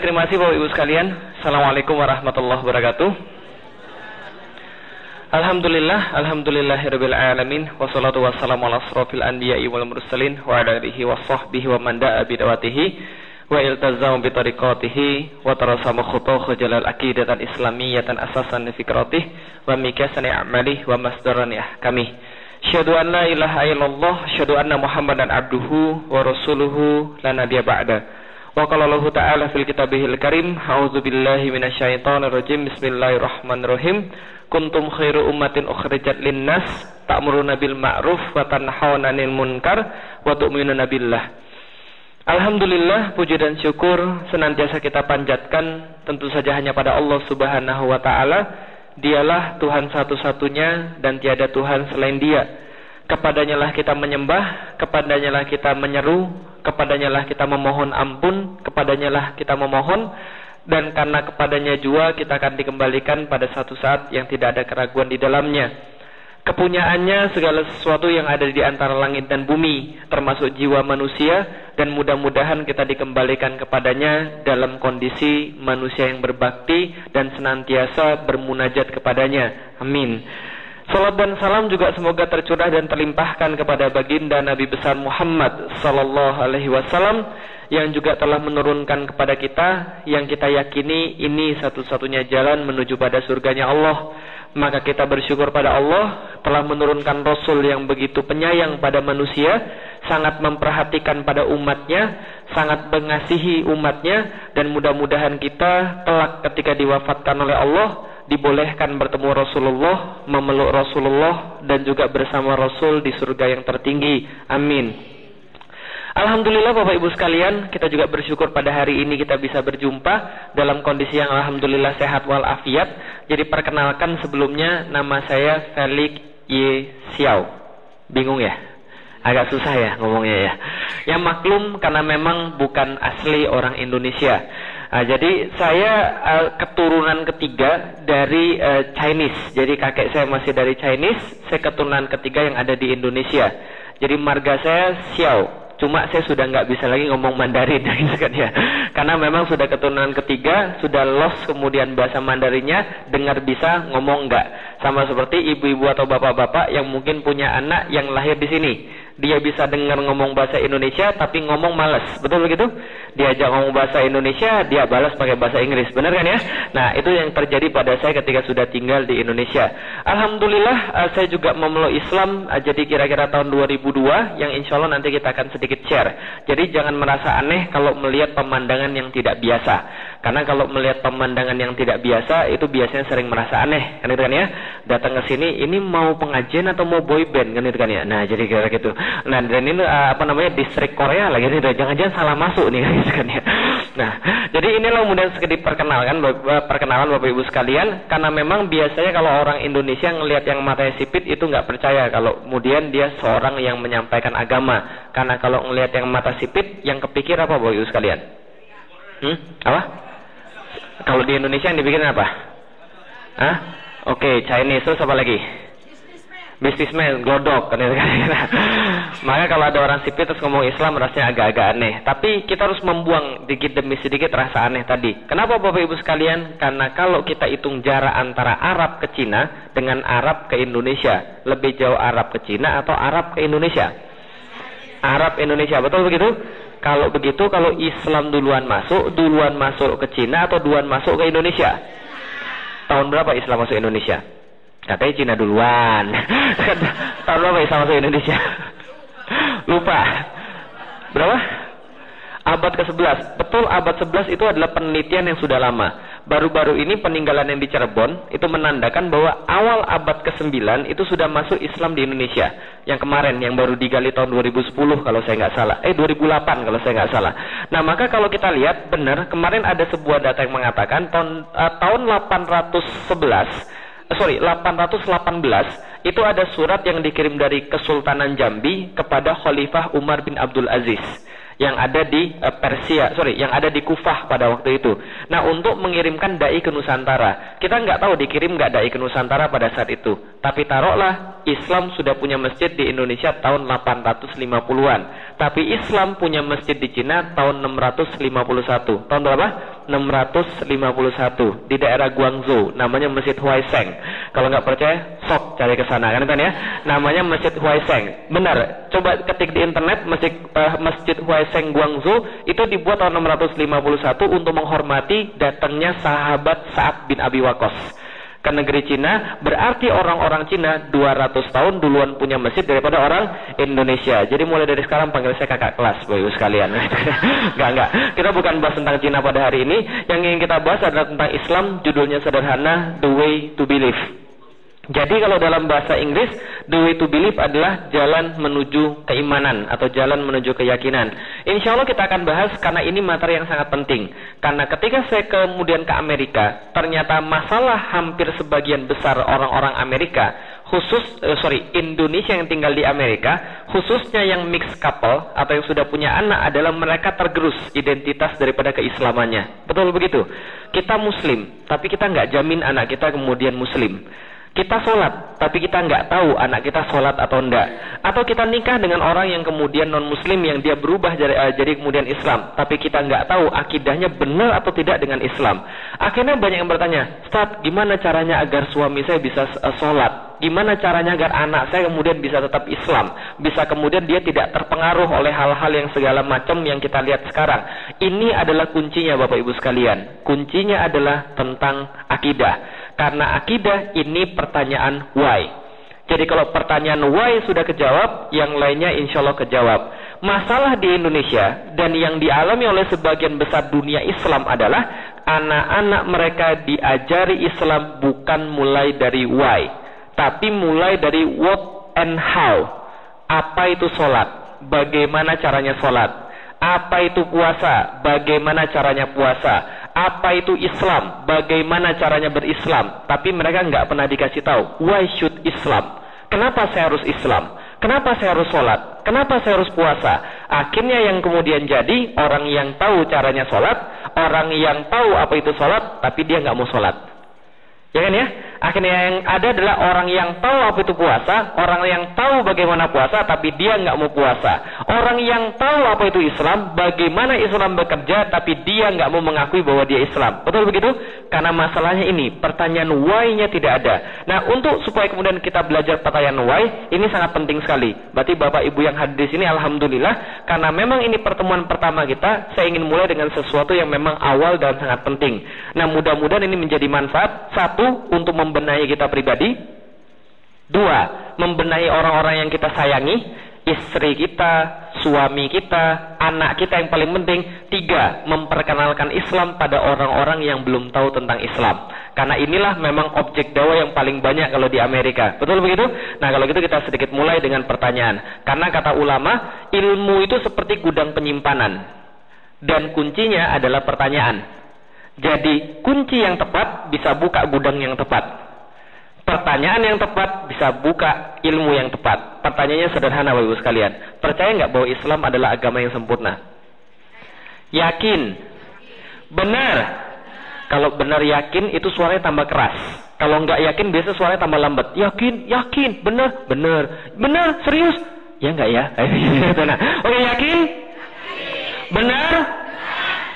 terima kasih Bapak Ibu sekalian. Assalamualaikum warahmatullahi wabarakatuh. Alhamdulillah, alhamdulillahirabbil alamin wassalatu wassalamu ala asrofil anbiya'i wal mursalin wa ala alihi wa sahbihi wa man da'a bi dawatihi wa iltazamu bi tariqatihi wa tarasama khutuhu jalal aqidatan islamiyatan asasan fikratih wa mikasan a'malih wa masdaran ahkamih. Syahadu an la ilaha illallah, syahadu anna Muhammadan abduhu wa rasuluhu la nabiyya ba'da. Allah ta'ala fil kitabihil karim, a'udzu billahi minasyaitonir rajim. Bismillahirrahmanirrahim kuntum khairu ummatin ukhrijat linnas ta'muruna bil ma'ruf wa tanhauna 'anil munkar wa tu'minuna billah. Alhamdulillah puji dan syukur senantiasa kita panjatkan tentu saja hanya pada Allah Subhanahu wa taala. Dialah Tuhan satu-satunya dan tiada Tuhan selain Dia. Kepadanya lah kita menyembah, kepadanya lah kita menyeru, kepadanya lah kita memohon ampun, kepadanya lah kita memohon dan karena kepadanya jua kita akan dikembalikan pada satu saat yang tidak ada keraguan di dalamnya. Kepunyaannya segala sesuatu yang ada di antara langit dan bumi, termasuk jiwa manusia, dan mudah-mudahan kita dikembalikan kepadanya dalam kondisi manusia yang berbakti dan senantiasa bermunajat kepadanya. Amin. Salat dan salam juga semoga tercurah dan terlimpahkan kepada baginda Nabi besar Muhammad sallallahu alaihi wasallam yang juga telah menurunkan kepada kita yang kita yakini ini satu-satunya jalan menuju pada surganya Allah maka kita bersyukur pada Allah telah menurunkan Rasul yang begitu penyayang pada manusia sangat memperhatikan pada umatnya sangat mengasihi umatnya dan mudah-mudahan kita kelak ketika diwafatkan oleh Allah dibolehkan bertemu Rasulullah memeluk Rasulullah dan juga bersama Rasul di surga yang tertinggi. Amin Alhamdulillah Bapak Ibu sekalian, kita juga bersyukur pada hari ini kita bisa berjumpa dalam kondisi yang Alhamdulillah sehat walafiat. Jadi perkenalkan sebelumnya nama saya Felix Y. Xiao. Bingung ya? Agak susah ya ngomongnya ya. Yang maklum karena memang bukan asli orang Indonesia. Nah, jadi saya uh, keturunan ketiga dari uh, Chinese. Jadi kakek saya masih dari Chinese, saya keturunan ketiga yang ada di Indonesia. Jadi marga saya Xiao. Cuma saya sudah nggak bisa lagi ngomong Mandarin gitu kan ya. Karena memang sudah keturunan ketiga, sudah lost kemudian bahasa Mandarinnya, dengar bisa, ngomong nggak. Sama seperti ibu-ibu atau bapak-bapak yang mungkin punya anak yang lahir di sini dia bisa dengar ngomong bahasa Indonesia tapi ngomong males. Betul begitu? Diajak ngomong bahasa Indonesia, dia balas pakai bahasa Inggris. Benar kan ya? Nah, itu yang terjadi pada saya ketika sudah tinggal di Indonesia. Alhamdulillah uh, saya juga memeluk Islam uh, jadi kira-kira tahun 2002 yang insya Allah nanti kita akan sedikit share. Jadi jangan merasa aneh kalau melihat pemandangan yang tidak biasa. Karena kalau melihat pemandangan yang tidak biasa itu biasanya sering merasa aneh, kan itu kan ya. Datang ke sini ini mau pengajian atau mau boy band kan itu kan ya. Nah, jadi kira gitu. Nah, dan ini uh, apa namanya distrik Korea lagi gitu. Jangan-jangan salah masuk nih itu kan ya. Nah, jadi inilah kemudian sedikit perkenalan perkenalan Bapak Ibu sekalian karena memang biasanya kalau orang Indonesia ngelihat yang matanya sipit itu nggak percaya kalau kemudian dia seorang yang menyampaikan agama. Karena kalau ngelihat yang mata sipit yang kepikir apa Bapak Ibu sekalian? Hmm? Apa? Kalau di Indonesia yang dibikin apa? Hah? Oke, okay, Chinese terus apa lagi? Businessman, glodok kan Maka kalau ada orang sipil terus ngomong Islam rasanya agak-agak aneh. Tapi kita harus membuang sedikit demi sedikit rasa aneh tadi. Kenapa Bapak Ibu sekalian? Karena kalau kita hitung jarak antara Arab ke Cina dengan Arab ke Indonesia, lebih jauh Arab ke Cina atau Arab ke Indonesia? Arab Indonesia, betul begitu? Kalau begitu, kalau Islam duluan masuk, duluan masuk ke Cina atau duluan masuk ke Indonesia? Tahun berapa Islam masuk Indonesia? Katanya Cina duluan. Tahun berapa Islam masuk Indonesia? Lupa. Berapa? Abad ke-11. Betul abad 11 itu adalah penelitian yang sudah lama baru-baru ini peninggalan yang di Cirebon itu menandakan bahwa awal abad ke-9 itu sudah masuk Islam di Indonesia. Yang kemarin yang baru digali tahun 2010 kalau saya nggak salah. Eh 2008 kalau saya nggak salah. Nah, maka kalau kita lihat benar kemarin ada sebuah data yang mengatakan tahun uh, tahun 811 eh, sorry 818 itu ada surat yang dikirim dari Kesultanan Jambi kepada Khalifah Umar bin Abdul Aziz yang ada di uh, Persia, sorry, yang ada di Kufah pada waktu itu. Nah, untuk mengirimkan dai ke Nusantara, kita nggak tahu dikirim nggak dai ke Nusantara pada saat itu. Tapi taruhlah Islam sudah punya masjid di Indonesia tahun 850-an. Tapi Islam punya masjid di Cina tahun 651. Tahun berapa? 651 di daerah Guangzhou, namanya Masjid Huaiseng. Kalau nggak percaya, sok cari ke sana kan ya. Namanya Masjid Huaiseng. Benar, coba ketik di internet Masjid uh, Masjid Huaiseng Guangzhou itu dibuat tahun 651 untuk menghormati datangnya sahabat Sa'ad bin Abi Waqqas ke negeri Cina. Berarti orang-orang Cina 200 tahun duluan punya masjid daripada orang Indonesia. Jadi mulai dari sekarang panggil saya kakak kelas Bapak sekalian. Enggak enggak kita bukan bahas tentang Cina pada hari ini. Yang ingin kita bahas adalah tentang Islam. Judulnya sederhana The Way to Believe jadi kalau dalam bahasa Inggris, the way to believe adalah jalan menuju keimanan atau jalan menuju keyakinan. Insya Allah kita akan bahas karena ini materi yang sangat penting. Karena ketika saya kemudian ke Amerika, ternyata masalah hampir sebagian besar orang-orang Amerika, khusus eh, sorry Indonesia yang tinggal di Amerika, khususnya yang mixed couple atau yang sudah punya anak adalah mereka tergerus identitas daripada keislamannya. Betul begitu? Kita Muslim, tapi kita nggak jamin anak kita kemudian Muslim. Kita sholat, tapi kita nggak tahu anak kita sholat atau enggak. Atau kita nikah dengan orang yang kemudian non muslim yang dia berubah jadi, uh, jadi kemudian Islam. Tapi kita nggak tahu akidahnya benar atau tidak dengan Islam. Akhirnya banyak yang bertanya, Ustaz, gimana caranya agar suami saya bisa uh, sholat? Gimana caranya agar anak saya kemudian bisa tetap Islam? Bisa kemudian dia tidak terpengaruh oleh hal-hal yang segala macam yang kita lihat sekarang. Ini adalah kuncinya Bapak Ibu sekalian. Kuncinya adalah tentang akidah. Karena akidah ini pertanyaan why. Jadi kalau pertanyaan why sudah kejawab, yang lainnya insya Allah kejawab. Masalah di Indonesia dan yang dialami oleh sebagian besar dunia Islam adalah anak-anak mereka diajari Islam bukan mulai dari why, tapi mulai dari what and how. Apa itu sholat? Bagaimana caranya sholat? Apa itu puasa? Bagaimana caranya puasa? Apa itu Islam, bagaimana caranya berislam, tapi mereka nggak pernah dikasih tahu. Why should Islam, kenapa saya harus Islam, kenapa saya harus sholat, kenapa saya harus puasa. Akhirnya yang kemudian jadi orang yang tahu caranya sholat, orang yang tahu apa itu sholat, tapi dia nggak mau sholat. Ya kan ya? Akhirnya yang ada adalah orang yang tahu apa itu puasa, orang yang tahu bagaimana puasa, tapi dia nggak mau puasa. Orang yang tahu apa itu Islam, bagaimana Islam bekerja, tapi dia nggak mau mengakui bahwa dia Islam. Betul begitu? Karena masalahnya ini, pertanyaan why-nya tidak ada. Nah, untuk supaya kemudian kita belajar pertanyaan why, ini sangat penting sekali. Berarti Bapak Ibu yang hadir di sini, Alhamdulillah, karena memang ini pertemuan pertama kita, saya ingin mulai dengan sesuatu yang memang awal dan sangat penting. Nah, mudah-mudahan ini menjadi manfaat. Satu, satu, untuk membenahi kita pribadi. Dua, membenahi orang-orang yang kita sayangi. Istri kita, suami kita, anak kita yang paling penting. Tiga, memperkenalkan Islam pada orang-orang yang belum tahu tentang Islam. Karena inilah memang objek dakwah yang paling banyak kalau di Amerika. Betul begitu? Nah kalau gitu kita sedikit mulai dengan pertanyaan. Karena kata ulama, ilmu itu seperti gudang penyimpanan. Dan kuncinya adalah pertanyaan. Jadi kunci yang tepat bisa buka gudang yang tepat. Pertanyaan yang tepat bisa buka ilmu yang tepat. Pertanyaannya sederhana Bapak sekalian. Percaya nggak bahwa Islam adalah agama yang sempurna? Yakin? Benar? Kalau benar yakin itu suaranya tambah keras. Kalau nggak yakin biasa suaranya tambah lambat. Yakin, yakin, benar, benar, benar, serius? Ya nggak ya? oke yakin? Benar?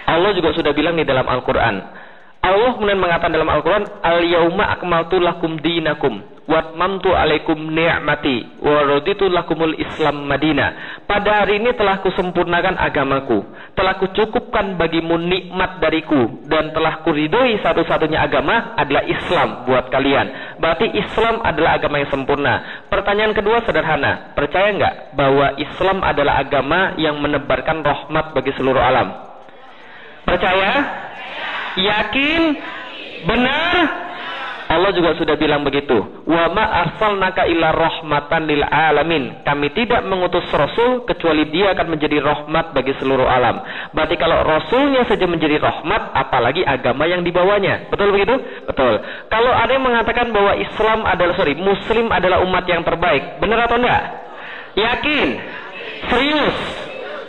Allah juga sudah bilang di dalam Al-Quran. Allah kemudian mengatakan dalam Al-Quran, Al-Yawma akmaltu lakum dinakum, watmamtu alaikum ni'mati, wa raditu lakumul Islam Madinah. Pada hari ini telah kusempurnakan agamaku, telah kucukupkan bagimu nikmat dariku, dan telah kuridoi satu-satunya agama adalah Islam buat kalian. Berarti Islam adalah agama yang sempurna. Pertanyaan kedua sederhana, percaya nggak bahwa Islam adalah agama yang menebarkan rahmat bagi seluruh alam? Percaya? Yakin? Benar? Allah juga sudah bilang begitu. Wa ma arsalnaka illa rahmatan lil alamin. Kami tidak mengutus rasul kecuali dia akan menjadi rahmat bagi seluruh alam. Berarti kalau rasulnya saja menjadi rahmat, apalagi agama yang dibawanya. Betul begitu? Betul. Kalau ada yang mengatakan bahwa Islam adalah sorry, Muslim adalah umat yang terbaik, benar atau enggak? Yakin? Serius?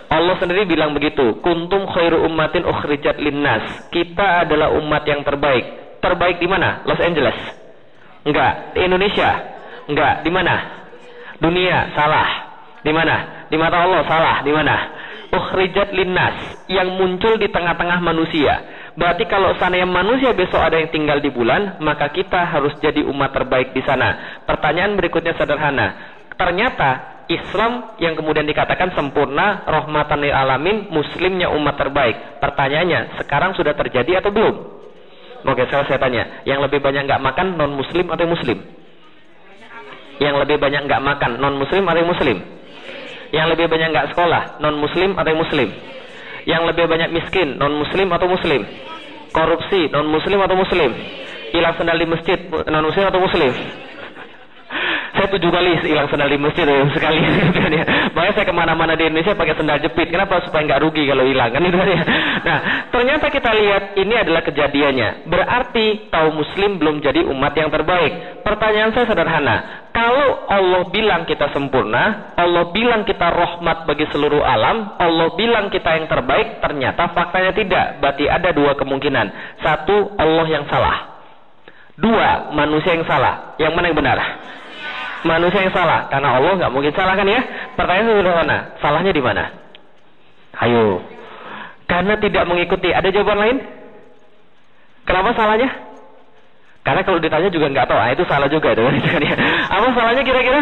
Allah sendiri bilang begitu. Kuntum khairu ummatin ukhrijat linnas. Kita adalah umat yang terbaik. Terbaik di mana? Los Angeles. Enggak. Di Indonesia. Enggak. Di mana? Dunia. Salah. Di mana? Di mata Allah. Salah. Di mana? Ukhrijat linnas. Yang muncul di tengah-tengah manusia Berarti kalau sana yang manusia besok ada yang tinggal di bulan, maka kita harus jadi umat terbaik di sana. Pertanyaan berikutnya sederhana. Ternyata Islam yang kemudian dikatakan sempurna, rahmatan lil alamin, muslimnya umat terbaik. Pertanyaannya, sekarang sudah terjadi atau belum? Oke, saya, saya tanya, yang lebih banyak nggak makan non muslim atau muslim? Yang lebih banyak nggak makan non muslim atau muslim? Yang lebih banyak nggak sekolah non muslim atau muslim? Yang lebih banyak miskin non muslim atau muslim? korupsi non muslim atau muslim hilang sendal di masjid non muslim atau muslim saya tujuh kali hilang sendal di masjid ya, sekali. Makanya saya ke mana-mana di Indonesia pakai sendal jepit. Kenapa? Supaya nggak rugi kalau hilang kan itu ya nah ternyata kita lihat ini adalah kejadiannya. Berarti kaum muslim belum jadi umat yang terbaik. Pertanyaan saya sederhana. Kalau Allah bilang kita sempurna Allah bilang kita rahmat bagi seluruh alam Allah bilang kita yang terbaik ternyata faktanya tidak. Berarti ada dua kemungkinan. Satu Allah yang salah. Dua manusia yang salah. Yang mana yang benar manusia yang salah. Karena Allah nggak mungkin salah kan ya? Pertanyaan sederhana salahnya di mana? Ayo. Karena tidak mengikuti. Ada jawaban lain? Kenapa salahnya? Karena kalau ditanya juga nggak tahu. Ah itu salah juga itu kan ya. Apa salahnya kira-kira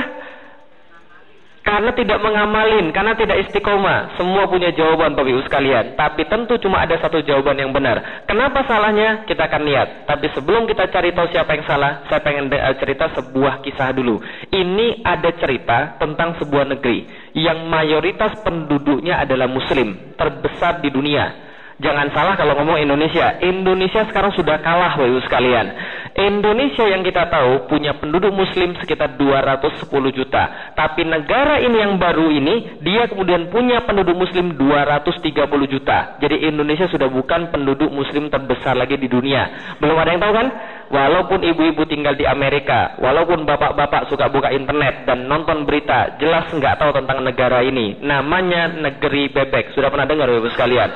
karena tidak mengamalin, karena tidak istiqomah. Semua punya jawaban Bapak Ibu sekalian. Tapi tentu cuma ada satu jawaban yang benar. Kenapa salahnya? Kita akan lihat. Tapi sebelum kita cari tahu siapa yang salah, saya pengen eh, cerita sebuah kisah dulu. Ini ada cerita tentang sebuah negeri yang mayoritas penduduknya adalah muslim, terbesar di dunia. Jangan salah kalau ngomong Indonesia. Indonesia sekarang sudah kalah Bapak Ibu sekalian. Indonesia yang kita tahu punya penduduk muslim sekitar 210 juta. Tapi negara ini yang baru ini, dia kemudian punya penduduk muslim 230 juta. Jadi Indonesia sudah bukan penduduk muslim terbesar lagi di dunia. Belum ada yang tahu kan? Walaupun ibu-ibu tinggal di Amerika, walaupun bapak-bapak suka buka internet dan nonton berita, jelas nggak tahu tentang negara ini. Namanya negeri bebek. Sudah pernah dengar Ibu sekalian?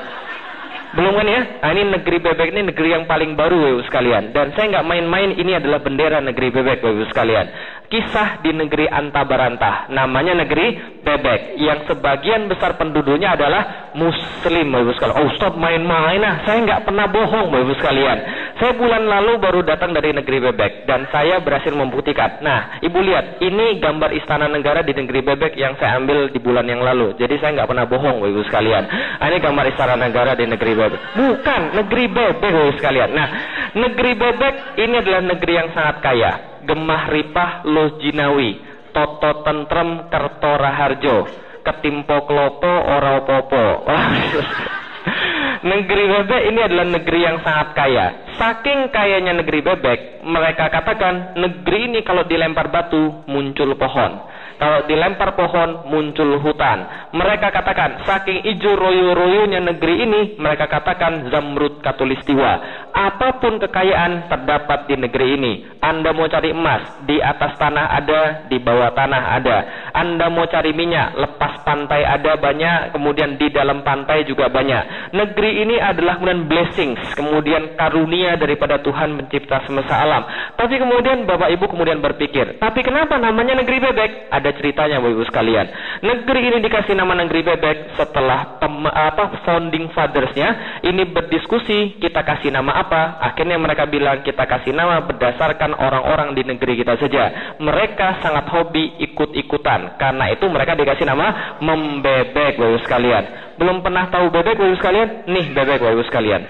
Belum kan ya? Nah, ini negeri bebek ini negeri yang paling baru Bapak sekalian. Dan saya nggak main-main ini adalah bendera negeri bebek Bapak sekalian. Kisah di negeri Antabarantah. Namanya negeri bebek. Yang sebagian besar penduduknya adalah muslim Bapak sekalian. Oh stop main-main lah. Saya nggak pernah bohong Bapak sekalian. Saya bulan lalu baru datang dari negeri bebek. Dan saya berhasil membuktikan. Nah, ibu lihat. Ini gambar istana negara di negeri bebek yang saya ambil di bulan yang lalu. Jadi saya nggak pernah bohong Bapak sekalian. Nah, ini gambar istana negara di negeri bebek. Bukan, negeri bebek sekalian. Nah, negeri bebek ini adalah negeri yang sangat kaya. Gemah ripah loh jinawi. Toto tentrem kerto raharjo. Ketimpo klopo ora popo. negeri bebek ini adalah negeri yang sangat kaya. Saking kayanya negeri bebek, mereka katakan negeri ini kalau dilempar batu muncul pohon. Kalau dilempar pohon muncul hutan. Mereka katakan saking ijo royo-royonya negeri ini, mereka katakan zamrud katulistiwa. Apa pun kekayaan terdapat di negeri ini. Anda mau cari emas, di atas tanah ada, di bawah tanah ada. Anda mau cari minyak, lepas pantai ada banyak, kemudian di dalam pantai juga banyak. Negeri ini adalah kemudian blessings, kemudian karunia daripada Tuhan mencipta semesta alam. Tapi kemudian Bapak Ibu kemudian berpikir, tapi kenapa namanya negeri bebek? Ada ada ceritanya Bapak Ibu sekalian. Negeri ini dikasih nama negeri bebek setelah pem, apa founding fathersnya ini berdiskusi kita kasih nama apa. Akhirnya mereka bilang kita kasih nama berdasarkan orang-orang di negeri kita saja. Mereka sangat hobi ikut-ikutan. Karena itu mereka dikasih nama membebek Bapak Ibu sekalian. Belum pernah tahu bebek Bapak Ibu sekalian? Nih bebek Bapak Ibu sekalian.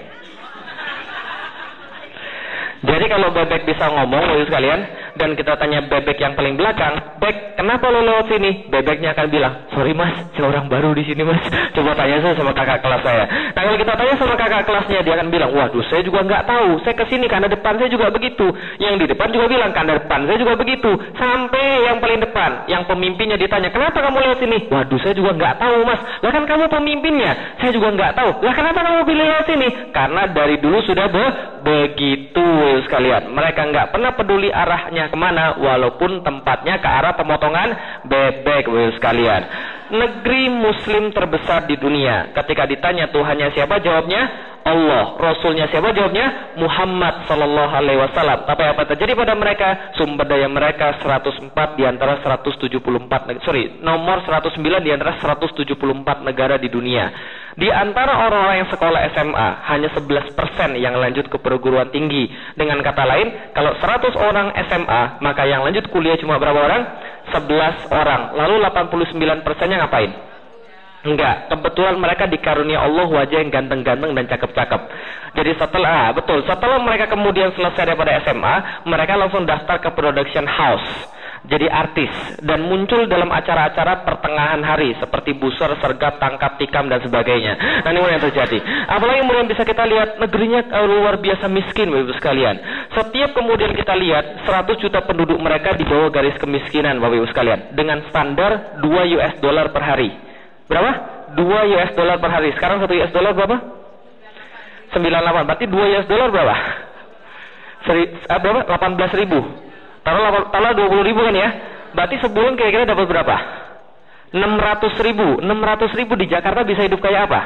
Jadi kalau bebek bisa ngomong, Bapak sekalian, dan kita tanya bebek yang paling belakang, Bek, kenapa lo lewat sini? Bebeknya akan bilang, sorry mas, saya orang baru di sini mas. Coba tanya saya sama kakak kelas saya. Nah kalau kita tanya sama kakak kelasnya, dia akan bilang, waduh saya juga nggak tahu, saya ke sini karena depan saya juga begitu. Yang di depan juga bilang, karena depan saya juga begitu. Sampai yang paling depan, yang pemimpinnya ditanya, kenapa kamu lewat sini? Waduh saya juga nggak tahu mas. Lah kan kamu pemimpinnya, saya juga nggak tahu. Lah kenapa kamu pilih lewat sini? Karena dari dulu sudah be begitu sekalian. Mereka nggak pernah peduli arahnya ke mana walaupun tempatnya ke arah pemotongan bebek Bapak sekalian. negeri muslim terbesar di dunia. Ketika ditanya Tuhannya siapa, jawabnya Allah. Rasulnya siapa? Jawabnya Muhammad sallallahu alaihi wasallam. Tapi apa terjadi pada mereka? Sumber daya mereka 104 di antara 174 sorry, nomor 109 di antara 174 negara di dunia. Di antara orang-orang yang sekolah SMA, hanya 11% yang lanjut ke perguruan tinggi. Dengan kata lain, kalau 100 orang SMA, maka yang lanjut kuliah cuma berapa orang? 11 orang. Lalu 89 persennya ngapain? Enggak, kebetulan mereka dikarunia Allah wajah yang ganteng-ganteng dan cakep-cakep. Jadi setelah, ah, betul, setelah mereka kemudian selesai daripada SMA, mereka langsung daftar ke production house jadi artis dan muncul dalam acara-acara pertengahan hari seperti busur, sergap, tangkap, tikam dan sebagainya. Nah ini yang terjadi. Apalagi kemudian bisa kita lihat negerinya uh, luar biasa miskin, Bapak Ibu sekalian. Setiap kemudian kita lihat 100 juta penduduk mereka di bawah garis kemiskinan, Bapak Ibu sekalian, dengan standar 2 US dollar per hari. Berapa? 2 US dollar per hari. Sekarang 1 US dollar berapa? 98. Berarti 2 US dollar berapa? Seri, uh, berapa? 18 ribu. Taruh, taruh 20 ribu kan ya. Berarti sebulan kira-kira dapat berapa? 600 ribu. 600 ribu di Jakarta bisa hidup kayak apa?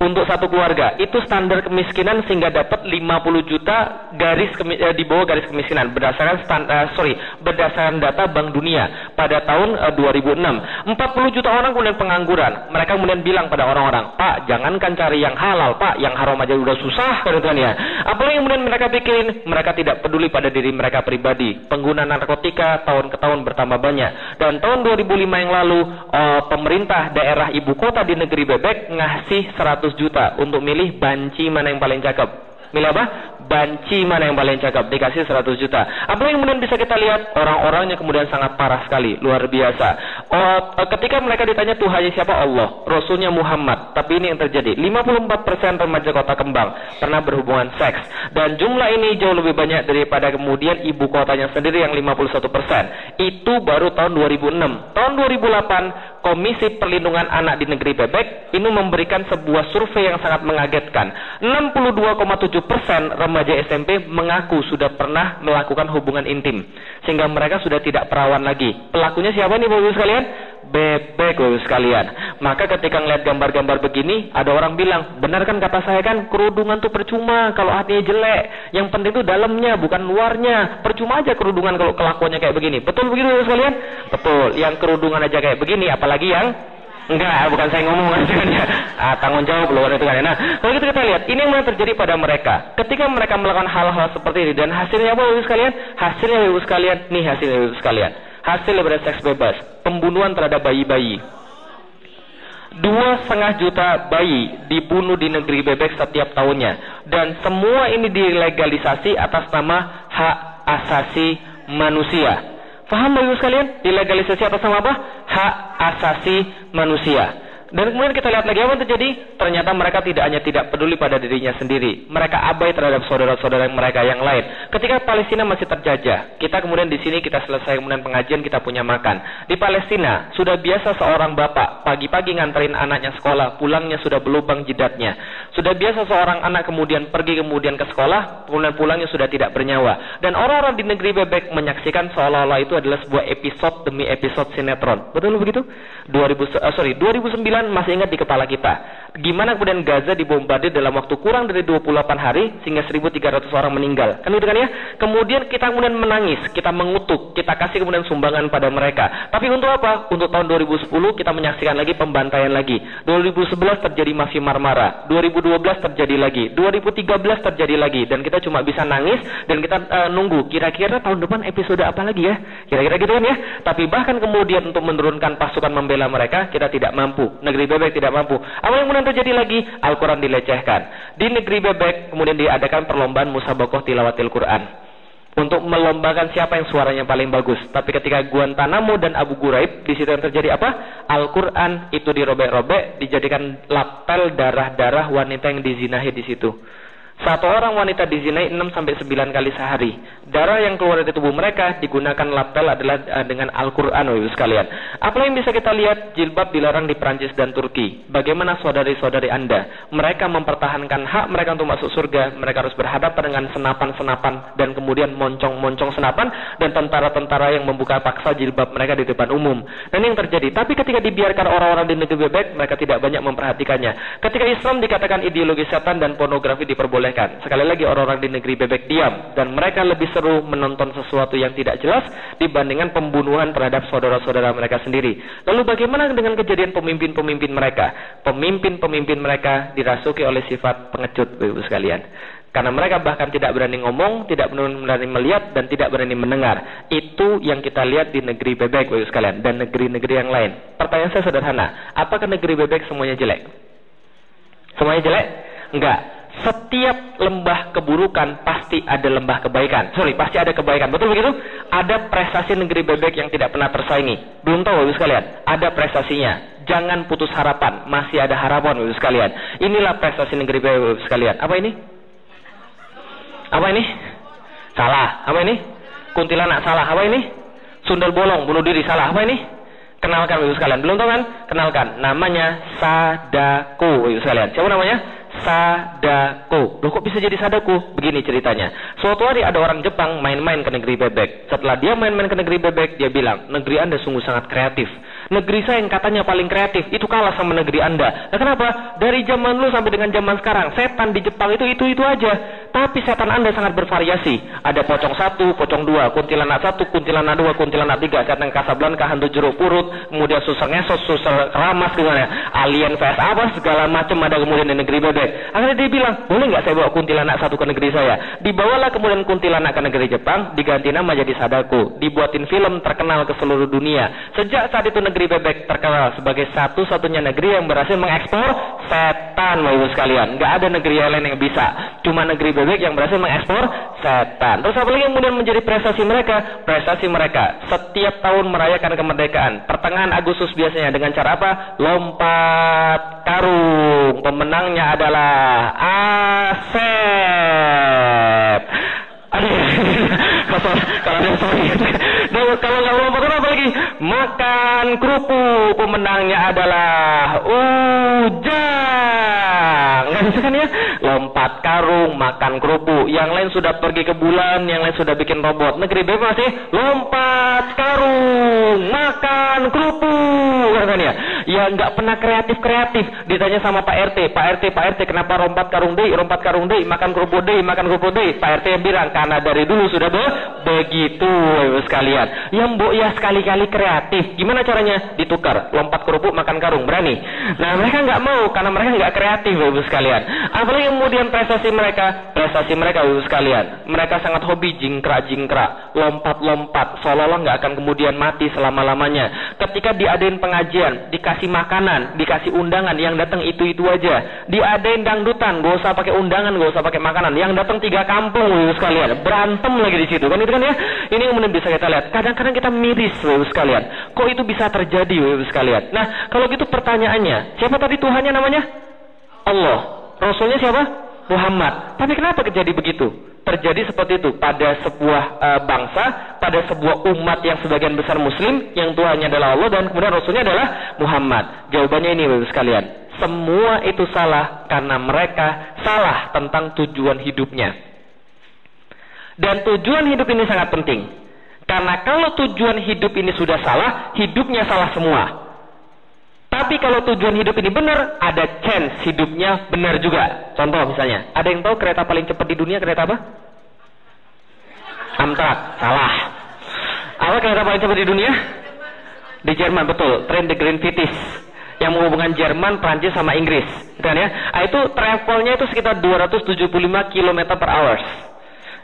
Untuk satu keluarga. Itu standar kemiskinan sehingga dapat 50 juta garis eh, di bawah garis kemiskinan. Berdasarkan standar, eh, sorry berdasarkan data Bank Dunia pada tahun eh, 2006 40 juta orang kemudian pengangguran. Mereka kemudian bilang pada orang-orang Pak jangankan cari yang halal Pak yang haram aja udah susah kan ya. Apalagi kemudian mereka pikirin mereka tidak peduli pada diri mereka pribadi. Pengguna narkotika tahun ke tahun bertambah banyak. Dan tahun 2005 yang lalu eh, pemerintah daerah ibu kota di negeri bebek ngasih 100 juta untuk milih banci mana yang paling cakep. Milih apa? Banci mana yang paling cakep. Dikasih 100 juta. Apa yang kemudian bisa kita lihat? Orang-orangnya kemudian sangat parah sekali. Luar biasa. Oh, ketika mereka ditanya Tuhannya siapa? Allah. Rasulnya Muhammad. Tapi ini yang terjadi. 54% remaja kota kembang pernah berhubungan seks. Dan jumlah ini jauh lebih banyak daripada kemudian ibu kotanya sendiri yang 51%. Itu baru tahun 2006. Tahun 2008 Komisi Perlindungan Anak di Negeri Bebek ini memberikan sebuah survei yang sangat mengagetkan. 62,7 persen remaja SMP mengaku sudah pernah melakukan hubungan intim, sehingga mereka sudah tidak perawan lagi. Pelakunya siapa nih bapak sekalian? Bebek bapak sekalian. Maka ketika ngeliat gambar-gambar begini, ada orang bilang, benar kan kata saya kan kerudungan tuh percuma kalau hatinya jelek. Yang penting tuh dalamnya bukan luarnya. Percuma aja kerudungan kalau kelakuannya kayak begini. Betul begitu bapak sekalian? Betul. Yang kerudungan aja kayak begini, apalagi yang Enggak, bukan saya ngomong ya. Ah, tanggung jawab loh itu kan. Ya. Nah, kalau gitu kita lihat, ini yang terjadi pada mereka. Ketika mereka melakukan hal-hal seperti ini dan hasilnya apa Bapak sekalian? Hasilnya Bapak sekalian, nih hasilnya Bapak sekalian hasil daripada seks bebas, pembunuhan terhadap bayi-bayi. Dua setengah juta bayi dibunuh di negeri bebek setiap tahunnya. Dan semua ini dilegalisasi atas nama hak asasi manusia. Faham Bapak sekalian? Dilegalisasi atas nama apa? Hak asasi manusia. Dan kemudian kita lihat lagi apa yang terjadi? Ternyata mereka tidak hanya tidak peduli pada dirinya sendiri, mereka abai terhadap saudara-saudara mereka yang lain. Ketika Palestina masih terjajah, kita kemudian di sini kita selesai kemudian pengajian kita punya makan. Di Palestina sudah biasa seorang bapak pagi-pagi nganterin anaknya sekolah, pulangnya sudah berlubang jidatnya. Sudah biasa seorang anak kemudian pergi kemudian ke sekolah, kemudian pulangnya sudah tidak bernyawa. Dan orang-orang di negeri bebek menyaksikan seolah-olah itu adalah sebuah episode demi episode sinetron. Betul begitu? 2000 uh, sorry 2009 masih ingat di kepala kita. Gimana kemudian Gaza dibombardir dalam waktu kurang dari 28 hari sehingga 1.300 orang meninggal. Kan gitu kan ya? Kemudian kita kemudian menangis, kita mengutuk, kita kasih kemudian sumbangan pada mereka. Tapi untuk apa? Untuk tahun 2010 kita menyaksikan lagi pembantaian lagi. 2011 terjadi mafia Marmara. 2012 terjadi lagi. 2013 terjadi lagi. Dan kita cuma bisa nangis dan kita uh, nunggu kira-kira tahun depan episode apa lagi ya? Kira-kira gitu kan ya? Tapi bahkan kemudian untuk menurunkan pasukan membela mereka kita tidak mampu negeri bebek tidak mampu. Apa yang kemudian terjadi lagi? Al-Quran dilecehkan. Di negeri bebek kemudian diadakan perlombaan musabakoh tilawatil Quran. Untuk melombakan siapa yang suaranya paling bagus. Tapi ketika Guantanamo dan Abu Ghraib, di situ yang terjadi apa? Al-Quran itu dirobek-robek, dijadikan lapel darah-darah wanita yang dizinahi di situ. Satu orang wanita dizinai 6 sampai 9 kali sehari. Darah yang keluar dari tubuh mereka digunakan lapel adalah uh, dengan Al-Qur'an Ibu sekalian. Apa yang bisa kita lihat? Jilbab dilarang di Prancis dan Turki. Bagaimana saudari-saudari Anda? Mereka mempertahankan hak mereka untuk masuk surga. Mereka harus berhadapan dengan senapan-senapan dan kemudian moncong-moncong senapan dan tentara-tentara yang membuka paksa jilbab mereka di depan umum. Dan yang terjadi, tapi ketika dibiarkan orang-orang di negeri bebek, mereka tidak banyak memperhatikannya. Ketika Islam dikatakan ideologi setan dan pornografi diperbolehkan diperbolehkan. Sekali lagi orang-orang di negeri bebek diam dan mereka lebih seru menonton sesuatu yang tidak jelas dibandingkan pembunuhan terhadap saudara-saudara mereka sendiri. Lalu bagaimana dengan kejadian pemimpin-pemimpin mereka? Pemimpin-pemimpin mereka dirasuki oleh sifat pengecut, Ibu sekalian. Karena mereka bahkan tidak berani ngomong, tidak berani melihat, dan tidak berani mendengar. Itu yang kita lihat di negeri bebek, Ibu sekalian, dan negeri-negeri yang lain. Pertanyaan saya sederhana, apakah negeri bebek semuanya jelek? Semuanya jelek? Enggak setiap lembah keburukan pasti ada lembah kebaikan. Sorry, pasti ada kebaikan. Betul begitu? Ada prestasi negeri bebek yang tidak pernah tersaingi. Belum tahu Bapak sekalian? Ada prestasinya. Jangan putus harapan. Masih ada harapan Bapak sekalian. Inilah prestasi negeri bebek Bapak sekalian. Apa ini? Apa ini? Salah. Apa ini? Kuntilanak salah. Apa ini? Sundel bolong, bunuh diri salah. Apa ini? Kenalkan Bapak sekalian. Belum tahu kan? Kenalkan. Namanya Sadako Bapak sekalian. Siapa namanya? Sadako. Loh kok bisa jadi Sadako? Begini ceritanya. Suatu hari ada orang Jepang main-main ke negeri bebek. Setelah dia main-main ke negeri bebek, dia bilang, negeri Anda sungguh sangat kreatif. Negeri saya yang katanya paling kreatif, itu kalah sama negeri Anda. Nah kenapa? Dari zaman dulu sampai dengan zaman sekarang, setan di Jepang itu itu-itu aja. Tapi setan Anda sangat bervariasi. Ada pocong satu, pocong dua, kuntilanak satu, kuntilanak dua, kuntilanak tiga, setan Kasablanka, hantu jeruk purut, kemudian susah ngesos, susah ramas, gimana? Alien vs apa, segala macam ada kemudian di negeri bebek. Akhirnya dia bilang, boleh nggak saya bawa kuntilanak satu ke negeri saya? Dibawalah kemudian kuntilanak ke negeri Jepang, diganti nama jadi Sadako. Dibuatin film terkenal ke seluruh dunia. Sejak saat itu negeri bebek terkenal sebagai satu-satunya negeri yang berhasil mengekspor setan, Bapak sekalian. Nggak ada negeri lain yang bisa. Cuma negeri bebek yang berhasil mengekspor setan. Terus apa lagi kemudian menjadi prestasi mereka? Prestasi mereka setiap tahun merayakan kemerdekaan. Pertengahan Agustus biasanya dengan cara apa? Lompat karung. Pemenangnya adalah Asep. Aduh, kalau sorry. Nah, kalau nggak lompat apa lagi? Makan kerupuk. Pemenangnya adalah Ujang. Nggak bisa kan ya? Lompat karung, makan kerupuk. Yang lain sudah pergi ke bulan, yang lain sudah bikin robot. Negeri bebas masih lompat karung, makan kerupuk. Kan ya? Ya nggak pernah kreatif kreatif. Ditanya sama Pak RT, Pak RT, Pak RT, kenapa lompat karung deh, lompat karung deh, makan kerupuk deh, makan kerupuk deh. Pak RT bilang karena dari dulu sudah be begitu ibu sekalian. Yang mbok ya sekali-kali kreatif. Gimana caranya? Ditukar. Lompat kerupuk makan karung. Berani? Nah mereka nggak mau karena mereka nggak kreatif ibu sekalian. Apalagi kemudian prestasi mereka. Prestasi mereka ibu sekalian. Mereka sangat hobi jingkrak-jingkrak. Lompat-lompat. Seolah-olah nggak akan kemudian mati selama-lamanya. Ketika diadain pengajian. Dikasih makanan. Dikasih undangan. Yang datang itu-itu aja. Diadain dangdutan. Gak usah pakai undangan. Gak usah pakai makanan. Yang datang tiga kampung ibu sekalian berantem lagi di situ kan itu kan ya ini kemudian bisa kita lihat kadang-kadang kita miris ibu sekalian. Kok itu bisa terjadi ibu sekalian? Nah kalau gitu pertanyaannya siapa tadi Tuhannya namanya? Allah. Rasulnya siapa? Muhammad. Tapi kenapa terjadi begitu? Terjadi seperti itu pada sebuah uh, bangsa pada sebuah umat yang sebagian besar muslim yang Tuhannya adalah Allah dan kemudian Rasulnya adalah Muhammad. Jawabannya ini ibu sekalian. Semua itu salah karena mereka salah tentang tujuan hidupnya. Dan tujuan hidup ini sangat penting. Karena kalau tujuan hidup ini sudah salah, hidupnya salah semua. Tapi kalau tujuan hidup ini benar, ada chance hidupnya benar juga. Contoh misalnya, ada yang tahu kereta paling cepat di dunia kereta apa? Amtrak, salah. Apa kereta paling cepat di dunia? Di Jerman, betul. Train the Green Vitis yang menghubungkan Jerman, Prancis sama Inggris. Kan ya? Ah, itu travelnya itu sekitar 275 km per hours.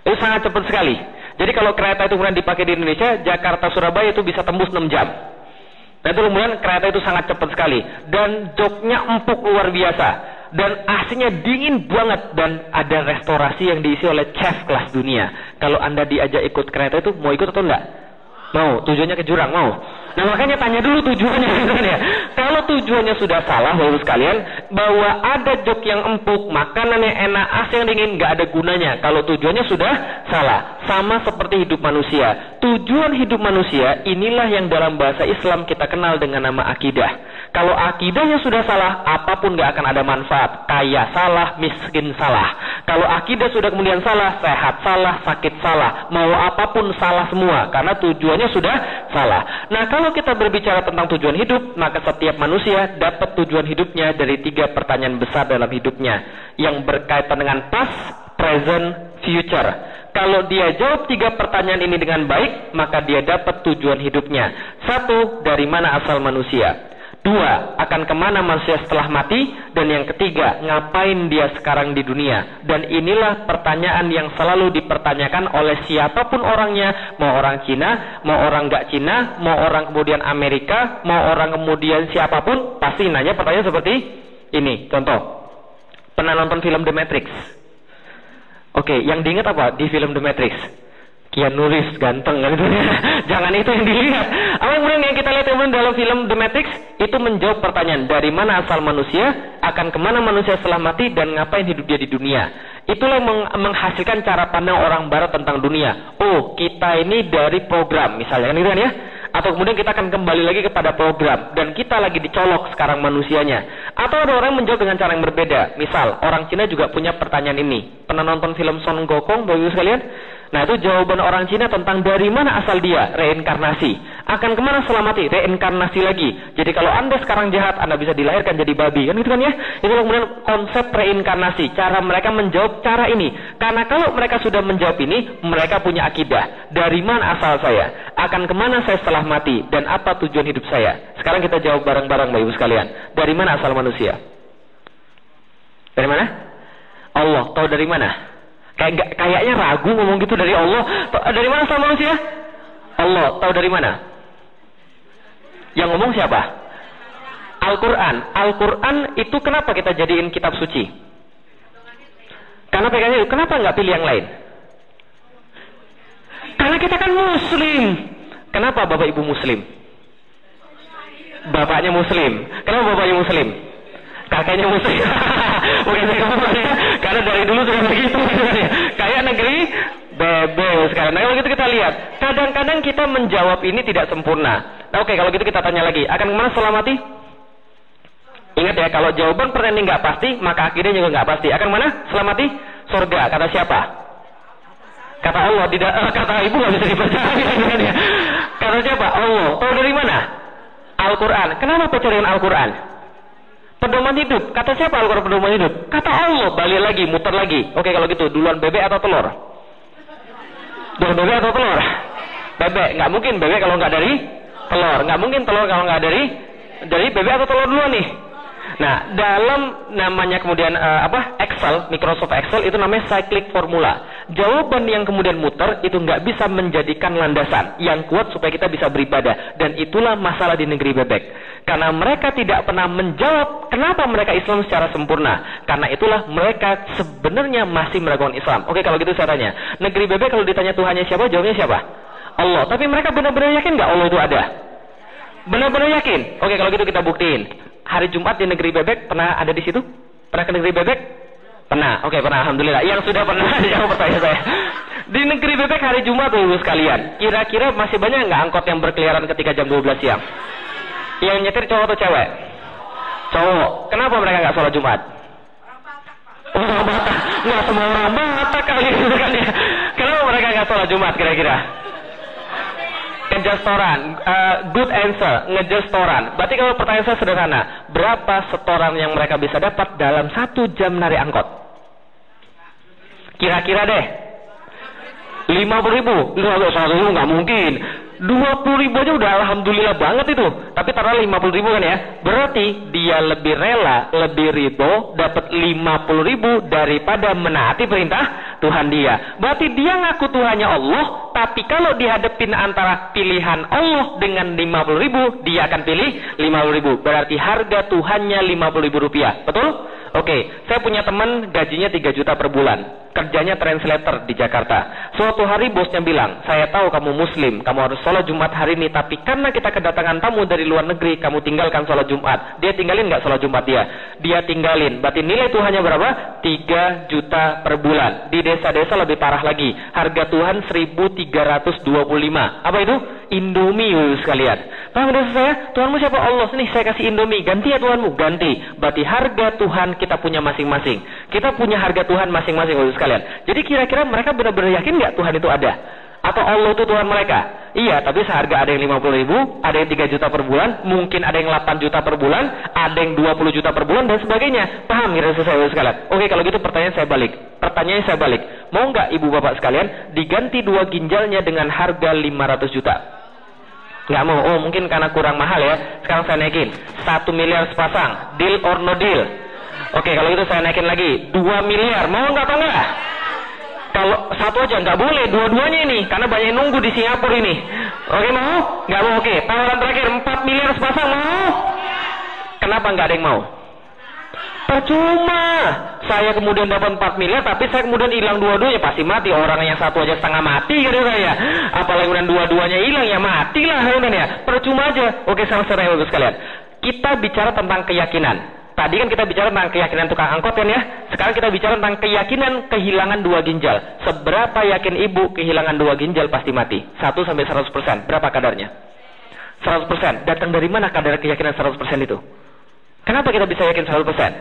Itu sangat cepat sekali. Jadi kalau kereta itu kemudian dipakai di Indonesia, Jakarta Surabaya itu bisa tembus 6 jam. Dan itu kemudian kereta itu sangat cepat sekali. Dan joknya empuk luar biasa. Dan aslinya dingin banget. Dan ada restorasi yang diisi oleh chef kelas dunia. Kalau Anda diajak ikut kereta itu, mau ikut atau enggak? Mau, tujuannya ke jurang, mau. Nah makanya tanya dulu tujuannya ya. Kalau tujuannya sudah salah, bapak sekalian, bahwa ada jok yang empuk, makanannya enak, AC yang dingin, nggak ada gunanya. Kalau tujuannya sudah salah, sama seperti hidup manusia. Tujuan hidup manusia inilah yang dalam bahasa Islam kita kenal dengan nama akidah. Kalau akidahnya sudah salah, apa pun nggak akan ada manfaat. Kaya salah, miskin salah. Kalau akidah sudah kemudian salah, sehat salah, sakit salah, mau apa pun salah semua karena tujuannya sudah salah. Nah, kalau kita berbicara tentang tujuan hidup, maka setiap manusia dapat tujuan hidupnya dari tiga pertanyaan besar dalam hidupnya yang berkaitan dengan past, present, future. Kalau dia jawab tiga pertanyaan ini dengan baik, maka dia dapat tujuan hidupnya. Satu, dari mana asal manusia? Dua, akan ke mana manusia setelah mati? Dan yang ketiga, ngapain dia sekarang di dunia? Dan inilah pertanyaan yang selalu dipertanyakan oleh siapa pun orangnya, mau orang Cina, mau orang gak Cina, mau orang kemudian Amerika, mau orang kemudian siapa pun, pasti nanya pertanyaan seperti ini. Contoh, pernah nonton film The Matrix? Oke, yang diingat apa di film The Matrix? Keanu Reeves ganteng kan jangan itu yang dilihat. Apa kemudian yang kita lihat kemudian dalam film The Matrix? Itu menjawab pertanyaan dari mana asal manusia akan ke mana manusia setelah mati dan ngapain hidup dia di dunia? Itulah meng menghasilkan cara pandang orang barat tentang dunia. Oh kita ini dari program misalnya kan itu kan ya? Atau kemudian kita akan kembali lagi kepada program dan kita lagi dicolok sekarang manusianya. Atau ada orang menjawab dengan cara yang berbeda. Misal orang Cina juga punya pertanyaan ini. Pernah nonton film Son Gokong bagus sekalian Nah itu jawaban orang Cina tentang dari mana asal dia, reinkarnasi. Akan ke mana setelah mati? Reinkarnasi lagi. Jadi kalau anda sekarang jahat, anda bisa dilahirkan jadi babi. Kan gitu kan ya? Itu kemudian konsep reinkarnasi. Cara mereka menjawab cara ini. Karena kalau mereka sudah menjawab ini, mereka punya akidah. Dari mana asal saya? Akan ke mana saya setelah mati? Dan apa tujuan hidup saya? Sekarang kita jawab bareng-bareng Bapak Ibu sekalian. Dari mana asal manusia? Dari mana? Allah. Tahu dari mana? Kayak kayaknya ragu ngomong gitu dari Allah. Dari mana sama manusia? Allah. Tahu dari mana? Yang ngomong siapa? Al-Quran. Al-Quran itu kenapa kita jadiin kitab suci? Karena pegangnya. Kenapa nggak pilih yang lain? Karena kita kan muslim. Kenapa bapak ibu muslim? Bapaknya muslim. Kenapa bapaknya muslim? kakeknya muslim bukan saya ya karena dari dulu sudah begitu kayak negeri bebel sekarang. Nah kalau gitu kita lihat. Kadang-kadang kita menjawab ini tidak sempurna. Nah oke kalau gitu kita tanya lagi. Akan ke mana setelah mati? Ingat ya kalau jawaban pertanyaan ini nggak pasti maka akhirnya juga nggak pasti. Akan mana setelah mati? Surga. Kata siapa? Kata Allah. Tidak uh, kata ibu nggak bisa dipercaya. Ya. kata siapa? Allah. Tahu dari mana? Al-Quran. Kenapa pencarian Al-Quran Pedoman hidup. Kata siapa Al-Quran pedoman hidup? Kata Allah. Balik lagi, muter lagi. Oke kalau gitu, duluan bebek atau telur? Duluan bebek atau telur? Bebek. Nggak mungkin bebek kalau nggak dari telur. Nggak mungkin telur kalau nggak dari dari bebek atau telur duluan nih. Nah, dalam namanya kemudian uh, apa Excel, Microsoft Excel itu namanya cyclic formula. Jawaban yang kemudian muter itu nggak bisa menjadikan landasan yang kuat supaya kita bisa beribadah. Dan itulah masalah di negeri bebek. Karena mereka tidak pernah menjawab kenapa mereka Islam secara sempurna. Karena itulah mereka sebenarnya masih meragukan Islam. Oke kalau gitu saya tanya. Negeri bebek kalau ditanya Tuhannya siapa, jawabnya siapa? Allah. Tapi mereka benar-benar yakin nggak Allah itu ada? Benar-benar yakin? Oke kalau gitu kita buktiin. Hari Jumat di negeri bebek pernah ada di situ? Pernah ke negeri bebek? Pernah. Oke pernah. Alhamdulillah. Yang sudah pernah jawab pertanyaan saya. Di negeri bebek hari Jumat dulu sekalian. Kira-kira masih banyak nggak angkot yang berkeliaran ketika jam 12 siang? Yang nyetir cowok atau cewek? Cowok. Kenapa mereka nggak sholat Jumat? Orang Batak. Nggak semua orang Batak kali itu kan ya. Kenapa mereka nggak sholat Jumat kira-kira? Ngejastoran. Uh, good answer. Ngejastoran. Berarti kalau pertanyaan saya sederhana. Berapa setoran yang mereka bisa dapat dalam satu jam nari angkot? Kira-kira deh. lima puluh ribu. Lima ribu nggak mungkin. 20 ribu aja udah alhamdulillah banget itu. Tapi taruh 50 ribu kan ya. Berarti dia lebih rela, lebih ribo, dapat 50 ribu daripada menaati perintah Tuhan dia. Berarti dia ngaku Tuhannya Allah, tapi kalau dihadapin antara pilihan Allah dengan 50 ribu, dia akan pilih 50 ribu. Berarti harga Tuhannya 50 ribu rupiah. Betul? Oke, saya punya teman gajinya 3 juta per bulan. Kerjanya translator di Jakarta. Suatu hari bosnya bilang, saya tahu kamu muslim, kamu harus sholat Jumat hari ini, tapi karena kita kedatangan tamu dari luar negeri, kamu tinggalkan sholat Jumat. Dia tinggalin nggak sholat Jumat dia? Dia tinggalin. Berarti nilai Tuhannya berapa? 3 juta per bulan. Di desa-desa lebih parah lagi. Harga Tuhan 1325. Apa itu? Indomie sekalian. Paham udah saya? Tuhanmu siapa? Allah. Nih saya kasih Indomie. Ganti ya Tuhanmu. Ganti. Berarti harga Tuhan kita punya masing-masing. Kita punya harga Tuhan masing-masing sekalian. Jadi kira-kira mereka benar-benar yakin nggak Tuhan itu ada? Atau Allah itu Tuhan mereka? Iya, tapi seharga ada yang 50 ribu, ada yang 3 juta per bulan, mungkin ada yang 8 juta per bulan, ada yang 20 juta per bulan, dan sebagainya. Paham kira saya sekalian? Oke, kalau gitu pertanyaan saya balik. Pertanyaan saya balik. Mau nggak ibu bapak sekalian diganti dua ginjalnya dengan harga 500 juta? Nggak mau. Oh, mungkin karena kurang mahal ya. Sekarang saya naikin. 1 miliar sepasang. Deal or no deal? Oke, kalau gitu saya naikin lagi. 2 miliar. Mau nggak atau nggak? Kalau satu aja nggak boleh, dua-duanya ini karena banyak yang nunggu di Singapura ini. Oke mau? Nggak mau? Oke. Tawaran terakhir 4 miliar sepasang mau? Kenapa nggak ada yang mau? Percuma. Saya kemudian dapat 4 miliar, tapi saya kemudian hilang dua-duanya pasti mati. Orang yang satu aja setengah mati gitu saya. Apalagi kemudian dua-duanya hilang ya matilah ya. Percuma aja. Oke, sama serius sekalian. Kita bicara tentang keyakinan. Tadi kan kita bicara tentang keyakinan tukang angkot kan ya. Sekarang kita bicara tentang keyakinan kehilangan dua ginjal. Seberapa yakin ibu kehilangan dua ginjal pasti mati? 1 sampai 100 persen. Berapa kadarnya? 100 persen. Datang dari mana kadar keyakinan 100 persen itu? Kenapa kita bisa yakin 100 persen?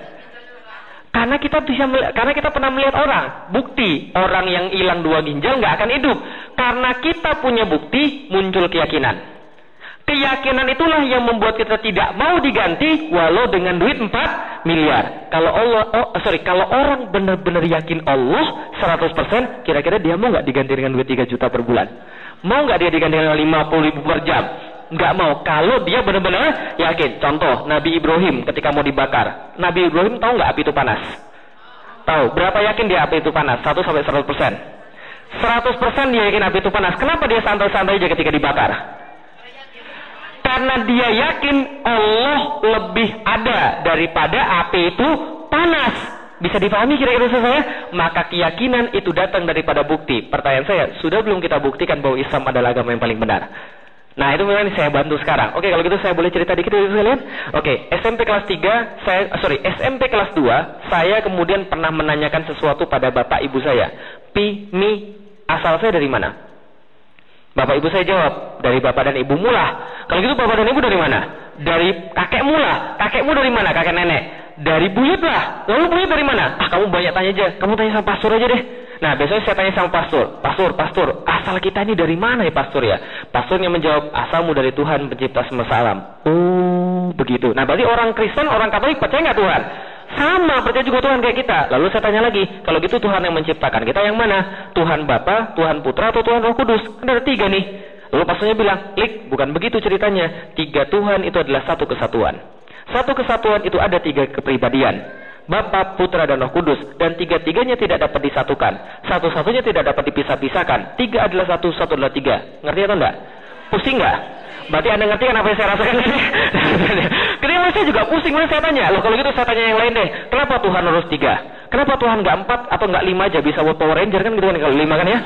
Karena kita bisa karena kita pernah melihat orang. Bukti orang yang hilang dua ginjal nggak akan hidup. Karena kita punya bukti muncul keyakinan. Keyakinan itulah yang membuat kita tidak mau diganti walau dengan duit 4 miliar. Kalau Allah, oh, sorry, kalau orang benar-benar yakin Allah 100%, kira-kira dia mau nggak diganti dengan duit 3 juta per bulan? Mau nggak dia diganti dengan 50 ribu per jam? Nggak mau. Kalau dia benar-benar yakin. Contoh, Nabi Ibrahim ketika mau dibakar. Nabi Ibrahim tahu nggak api itu panas? Tahu. Berapa yakin dia api itu panas? 1 sampai 100%. 100% dia yakin api itu panas. Kenapa dia santai-santai aja ketika dibakar? Karena dia yakin Allah lebih ada daripada api itu panas. Bisa dipahami kira-kira saya? Maka keyakinan itu datang daripada bukti. Pertanyaan saya, sudah belum kita buktikan bahwa Islam adalah agama yang paling benar? Nah itu memang saya bantu sekarang. Oke kalau gitu saya boleh cerita dikit ya sekalian. Oke SMP kelas 3, saya sorry SMP kelas 2, saya kemudian pernah menanyakan sesuatu pada bapak ibu saya. Pi, mi, asal saya dari mana? Bapak ibu saya jawab, dari bapak dan ibu mulah. Kalau gitu bapak dan ibu dari mana? Dari kakek mulah. Kakekmu dari mana? Kakek nenek. Dari buyut lah. Lalu buyut dari mana? Ah kamu banyak tanya aja. Kamu tanya sama pastor aja deh. Nah besoknya saya tanya sama pastor. Pastor, pastor, asal kita ini dari mana ya pastor ya? Pastornya menjawab, asalmu dari Tuhan pencipta semesta alam. Oh begitu. Nah berarti orang Kristen, orang Katolik percaya nggak Tuhan? Sama, percaya juga Tuhan kayak kita. Lalu saya tanya lagi, kalau gitu Tuhan yang menciptakan kita yang mana? Tuhan Bapa, Tuhan Putra, atau Tuhan Roh Kudus? Kan ada tiga nih. Lalu pastornya bilang, Lik, bukan begitu ceritanya. Tiga Tuhan itu adalah satu kesatuan. Satu kesatuan itu ada tiga kepribadian. Bapa, Putra, dan Roh Kudus. Dan tiga-tiganya tidak dapat disatukan. Satu-satunya tidak dapat dipisah-pisahkan. Tiga adalah satu, satu adalah tiga. Ngerti atau enggak? Pusing enggak? Berarti Anda ngerti kan apa yang saya rasakan ini? Kenapa saya juga pusing, saya tanya. Loh kalau gitu saya tanya yang lain deh. Kenapa Tuhan harus tiga? Kenapa Tuhan nggak empat atau nggak lima aja bisa buat Power Ranger kan gitu kan kalau lima kan ya?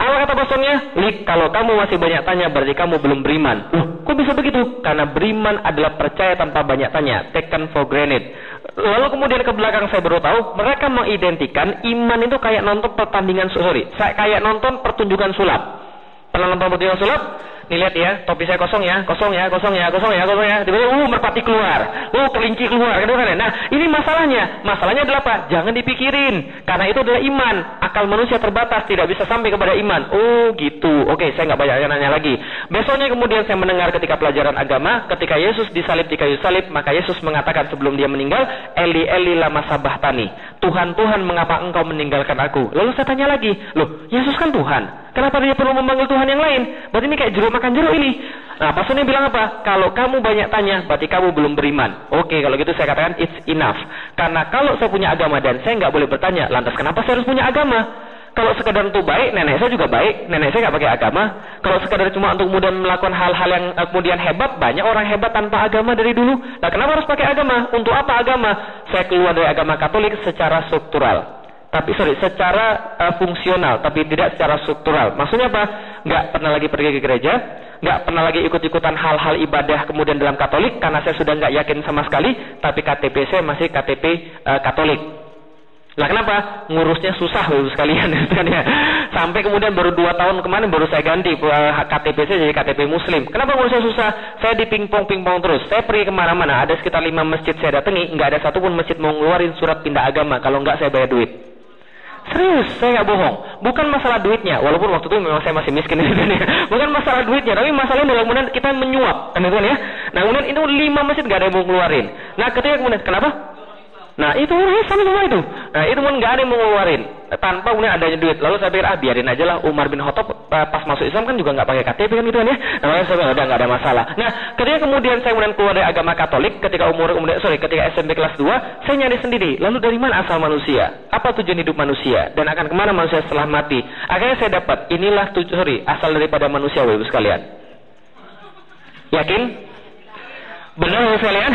Apa kata pastornya? Lik, kalau kamu masih banyak tanya berarti kamu belum beriman. Loh, kok bisa begitu? Karena beriman adalah percaya tanpa banyak tanya, taken for granted. Lalu kemudian ke belakang saya baru tahu mereka mengidentikan iman itu kayak nonton pertandingan sorry, kayak nonton pertunjukan sulap. Pernah nonton pertunjukan sulap? Nih lihat ya, topi saya kosong ya, kosong ya, kosong ya, kosong ya, kosong ya. Tiba-tiba, uh, merpati keluar, uh, kelinci keluar, kan? Nah, ini masalahnya. Masalahnya adalah apa? Jangan dipikirin, karena itu adalah iman. Akal manusia terbatas, tidak bisa sampai kepada iman. Oh, gitu. Oke, saya nggak banyak nanya lagi. Besoknya kemudian saya mendengar ketika pelajaran agama, ketika Yesus disalib di kayu salib, maka Yesus mengatakan sebelum dia meninggal, Eli Eli lama tani. Tuhan Tuhan, mengapa engkau meninggalkan aku? Lalu saya tanya lagi, loh, Yesus kan Tuhan. Kenapa dia perlu memanggil Tuhan yang lain? Berarti ini kayak jeruk makan jeruk ini. Nah, pastornya bilang apa? Kalau kamu banyak tanya, berarti kamu belum beriman. Oke, kalau gitu saya katakan it's enough. Karena kalau saya punya agama dan saya nggak boleh bertanya, lantas kenapa saya harus punya agama? Kalau sekedar untuk baik, nenek saya juga baik. Nenek saya nggak pakai agama. Kalau sekedar cuma untuk kemudian melakukan hal-hal yang uh, kemudian hebat, banyak orang hebat tanpa agama dari dulu. Nah, kenapa harus pakai agama? Untuk apa agama? Saya keluar dari agama Katolik secara struktural. Tapi sorry, secara uh, fungsional, tapi tidak secara struktural. Maksudnya apa? Nggak pernah lagi pergi ke gereja, nggak pernah lagi ikut-ikutan hal-hal ibadah kemudian dalam Katolik karena saya sudah nggak yakin sama sekali. Tapi KTP saya masih KTP uh, Katolik. Lah kenapa? Ngurusnya susah Bapak sekalian ya. Sampai kemudian baru dua tahun kemarin baru saya ganti uh, KTP saya jadi KTP Muslim. Kenapa ngurusnya susah? Saya di pingpong pingpong terus. Saya pergi ke mana-mana. Ada sekitar lima masjid saya datangi, nggak ada satupun masjid mau ngeluarin surat pindah agama. Kalau nggak saya bayar duit. Serius, saya nggak bohong. Bukan masalah duitnya, walaupun waktu itu memang saya masih miskin kan ya. Bukan masalah duitnya, tapi masalahnya adalah kemudian kita menyuap, kan ya. Nah kemudian itu lima masjid nggak ada yang mau ngeluarin. Nah ketika kemudian kenapa? Nah itu sama semua itu. Nah itu pun nggak ada yang mengeluarin tanpa kemudian adanya duit. Lalu saya pikir ah biarin aja lah Umar bin Khattab eh, pas masuk Islam kan juga nggak pakai KTP kan gitu kan ya. Nah saya bilang udah nggak ada masalah. Nah ketika kemudian saya kemudian keluar dari agama Katolik ketika umur kemudian sorry ketika SMP kelas 2 saya nyari sendiri. Lalu dari mana asal manusia? Apa tujuan hidup manusia? Dan akan ke mana manusia setelah mati? Akhirnya saya dapat inilah tujuan sorry asal daripada manusia ibu sekalian. Yakin? Benar ya sekalian?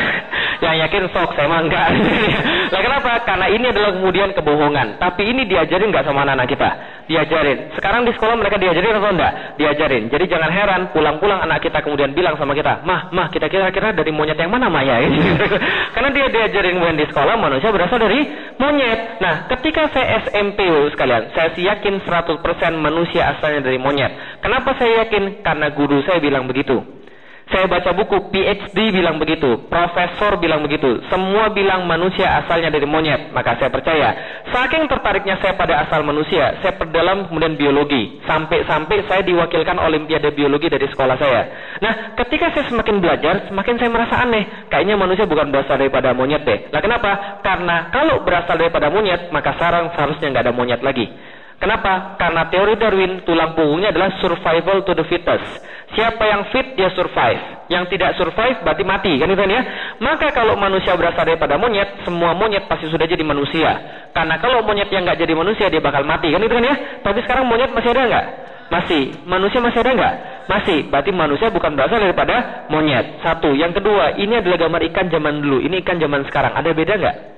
Yang yakin sok saya mah enggak. lah kenapa? Karena ini adalah kemudian kebohongan. Tapi ini diajarin enggak sama anak-anak kita? Diajarin. Sekarang di sekolah mereka diajarin atau enggak? Diajarin. Jadi jangan heran pulang-pulang anak kita kemudian bilang sama kita, "Mah, mah, kita kira-kira dari monyet yang mana, Maya?" Karena dia diajarin kemudian di sekolah manusia berasal dari monyet. Nah, ketika saya SMP sekalian, saya yakin 100% manusia asalnya dari monyet. Kenapa saya yakin? Karena guru saya bilang begitu. Saya baca buku PhD bilang begitu, profesor bilang begitu, semua bilang manusia asalnya dari monyet. Maka saya percaya. Saking tertariknya saya pada asal manusia, saya perdalam kemudian biologi. Sampai-sampai saya diwakilkan olimpiade biologi dari sekolah saya. Nah, ketika saya semakin belajar, semakin saya merasa aneh. Kayaknya manusia bukan berasal daripada monyet deh. Nah, kenapa? Karena kalau berasal daripada monyet, maka sarang seharusnya nggak ada monyet lagi. Kenapa? Karena teori Darwin tulang punggungnya adalah survival to the fittest. Siapa yang fit dia survive. Yang tidak survive berarti mati kan itu kan ya. Maka kalau manusia berasal daripada monyet, semua monyet pasti sudah jadi manusia. Karena kalau monyet yang nggak jadi manusia dia bakal mati kan itu kan ya. Tapi sekarang monyet masih ada nggak? Masih. Manusia masih ada nggak? Masih. Berarti manusia bukan berasal daripada monyet. Satu. Yang kedua, ini adalah gambar ikan zaman dulu. Ini ikan zaman sekarang. Ada beda nggak?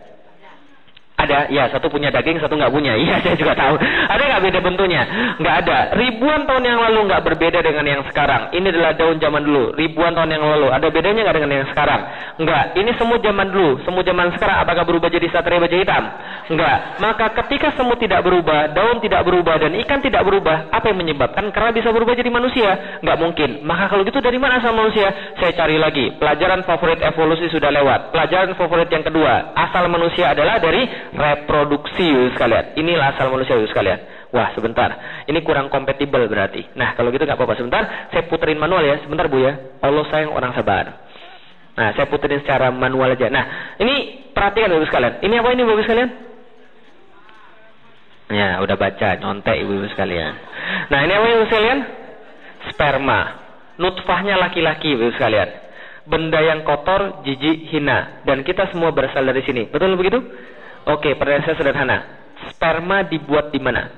Ada, ya satu punya daging, satu nggak punya. Iya, saya juga tahu. Ada nggak beda bentuknya? Nggak ada. Ribuan tahun yang lalu nggak berbeda dengan yang sekarang. Ini adalah daun zaman dulu. Ribuan tahun yang lalu. Ada bedanya nggak dengan yang sekarang? Nggak. Ini semut zaman dulu. Semut zaman sekarang apakah berubah jadi satria baja hitam? Nggak. Maka ketika semut tidak berubah, daun tidak berubah, dan ikan tidak berubah, apa yang menyebabkan karena bisa berubah jadi manusia? Nggak mungkin. Maka kalau gitu dari mana asal manusia? Saya cari lagi. Pelajaran favorit evolusi sudah lewat. Pelajaran favorit yang kedua, asal manusia adalah dari reproduksi sekalian. Inilah asal manusia sekalian. Wah sebentar, ini kurang kompatibel berarti. Nah kalau gitu nggak apa-apa sebentar, saya puterin manual ya, sebentar bu ya. Allah sayang orang sabar. Nah saya puterin secara manual aja. Nah ini perhatikan ibu sekalian. Ini apa ini ibu sekalian? Ya udah baca, nyontek ibu sekalian. Nah ini apa ibu sekalian? Sperma. Nutfahnya laki-laki ibu sekalian. Benda yang kotor, jijik, hina. Dan kita semua berasal dari sini. Betul begitu? Oke, pertanyaan saya sederhana. Sperma dibuat di mana?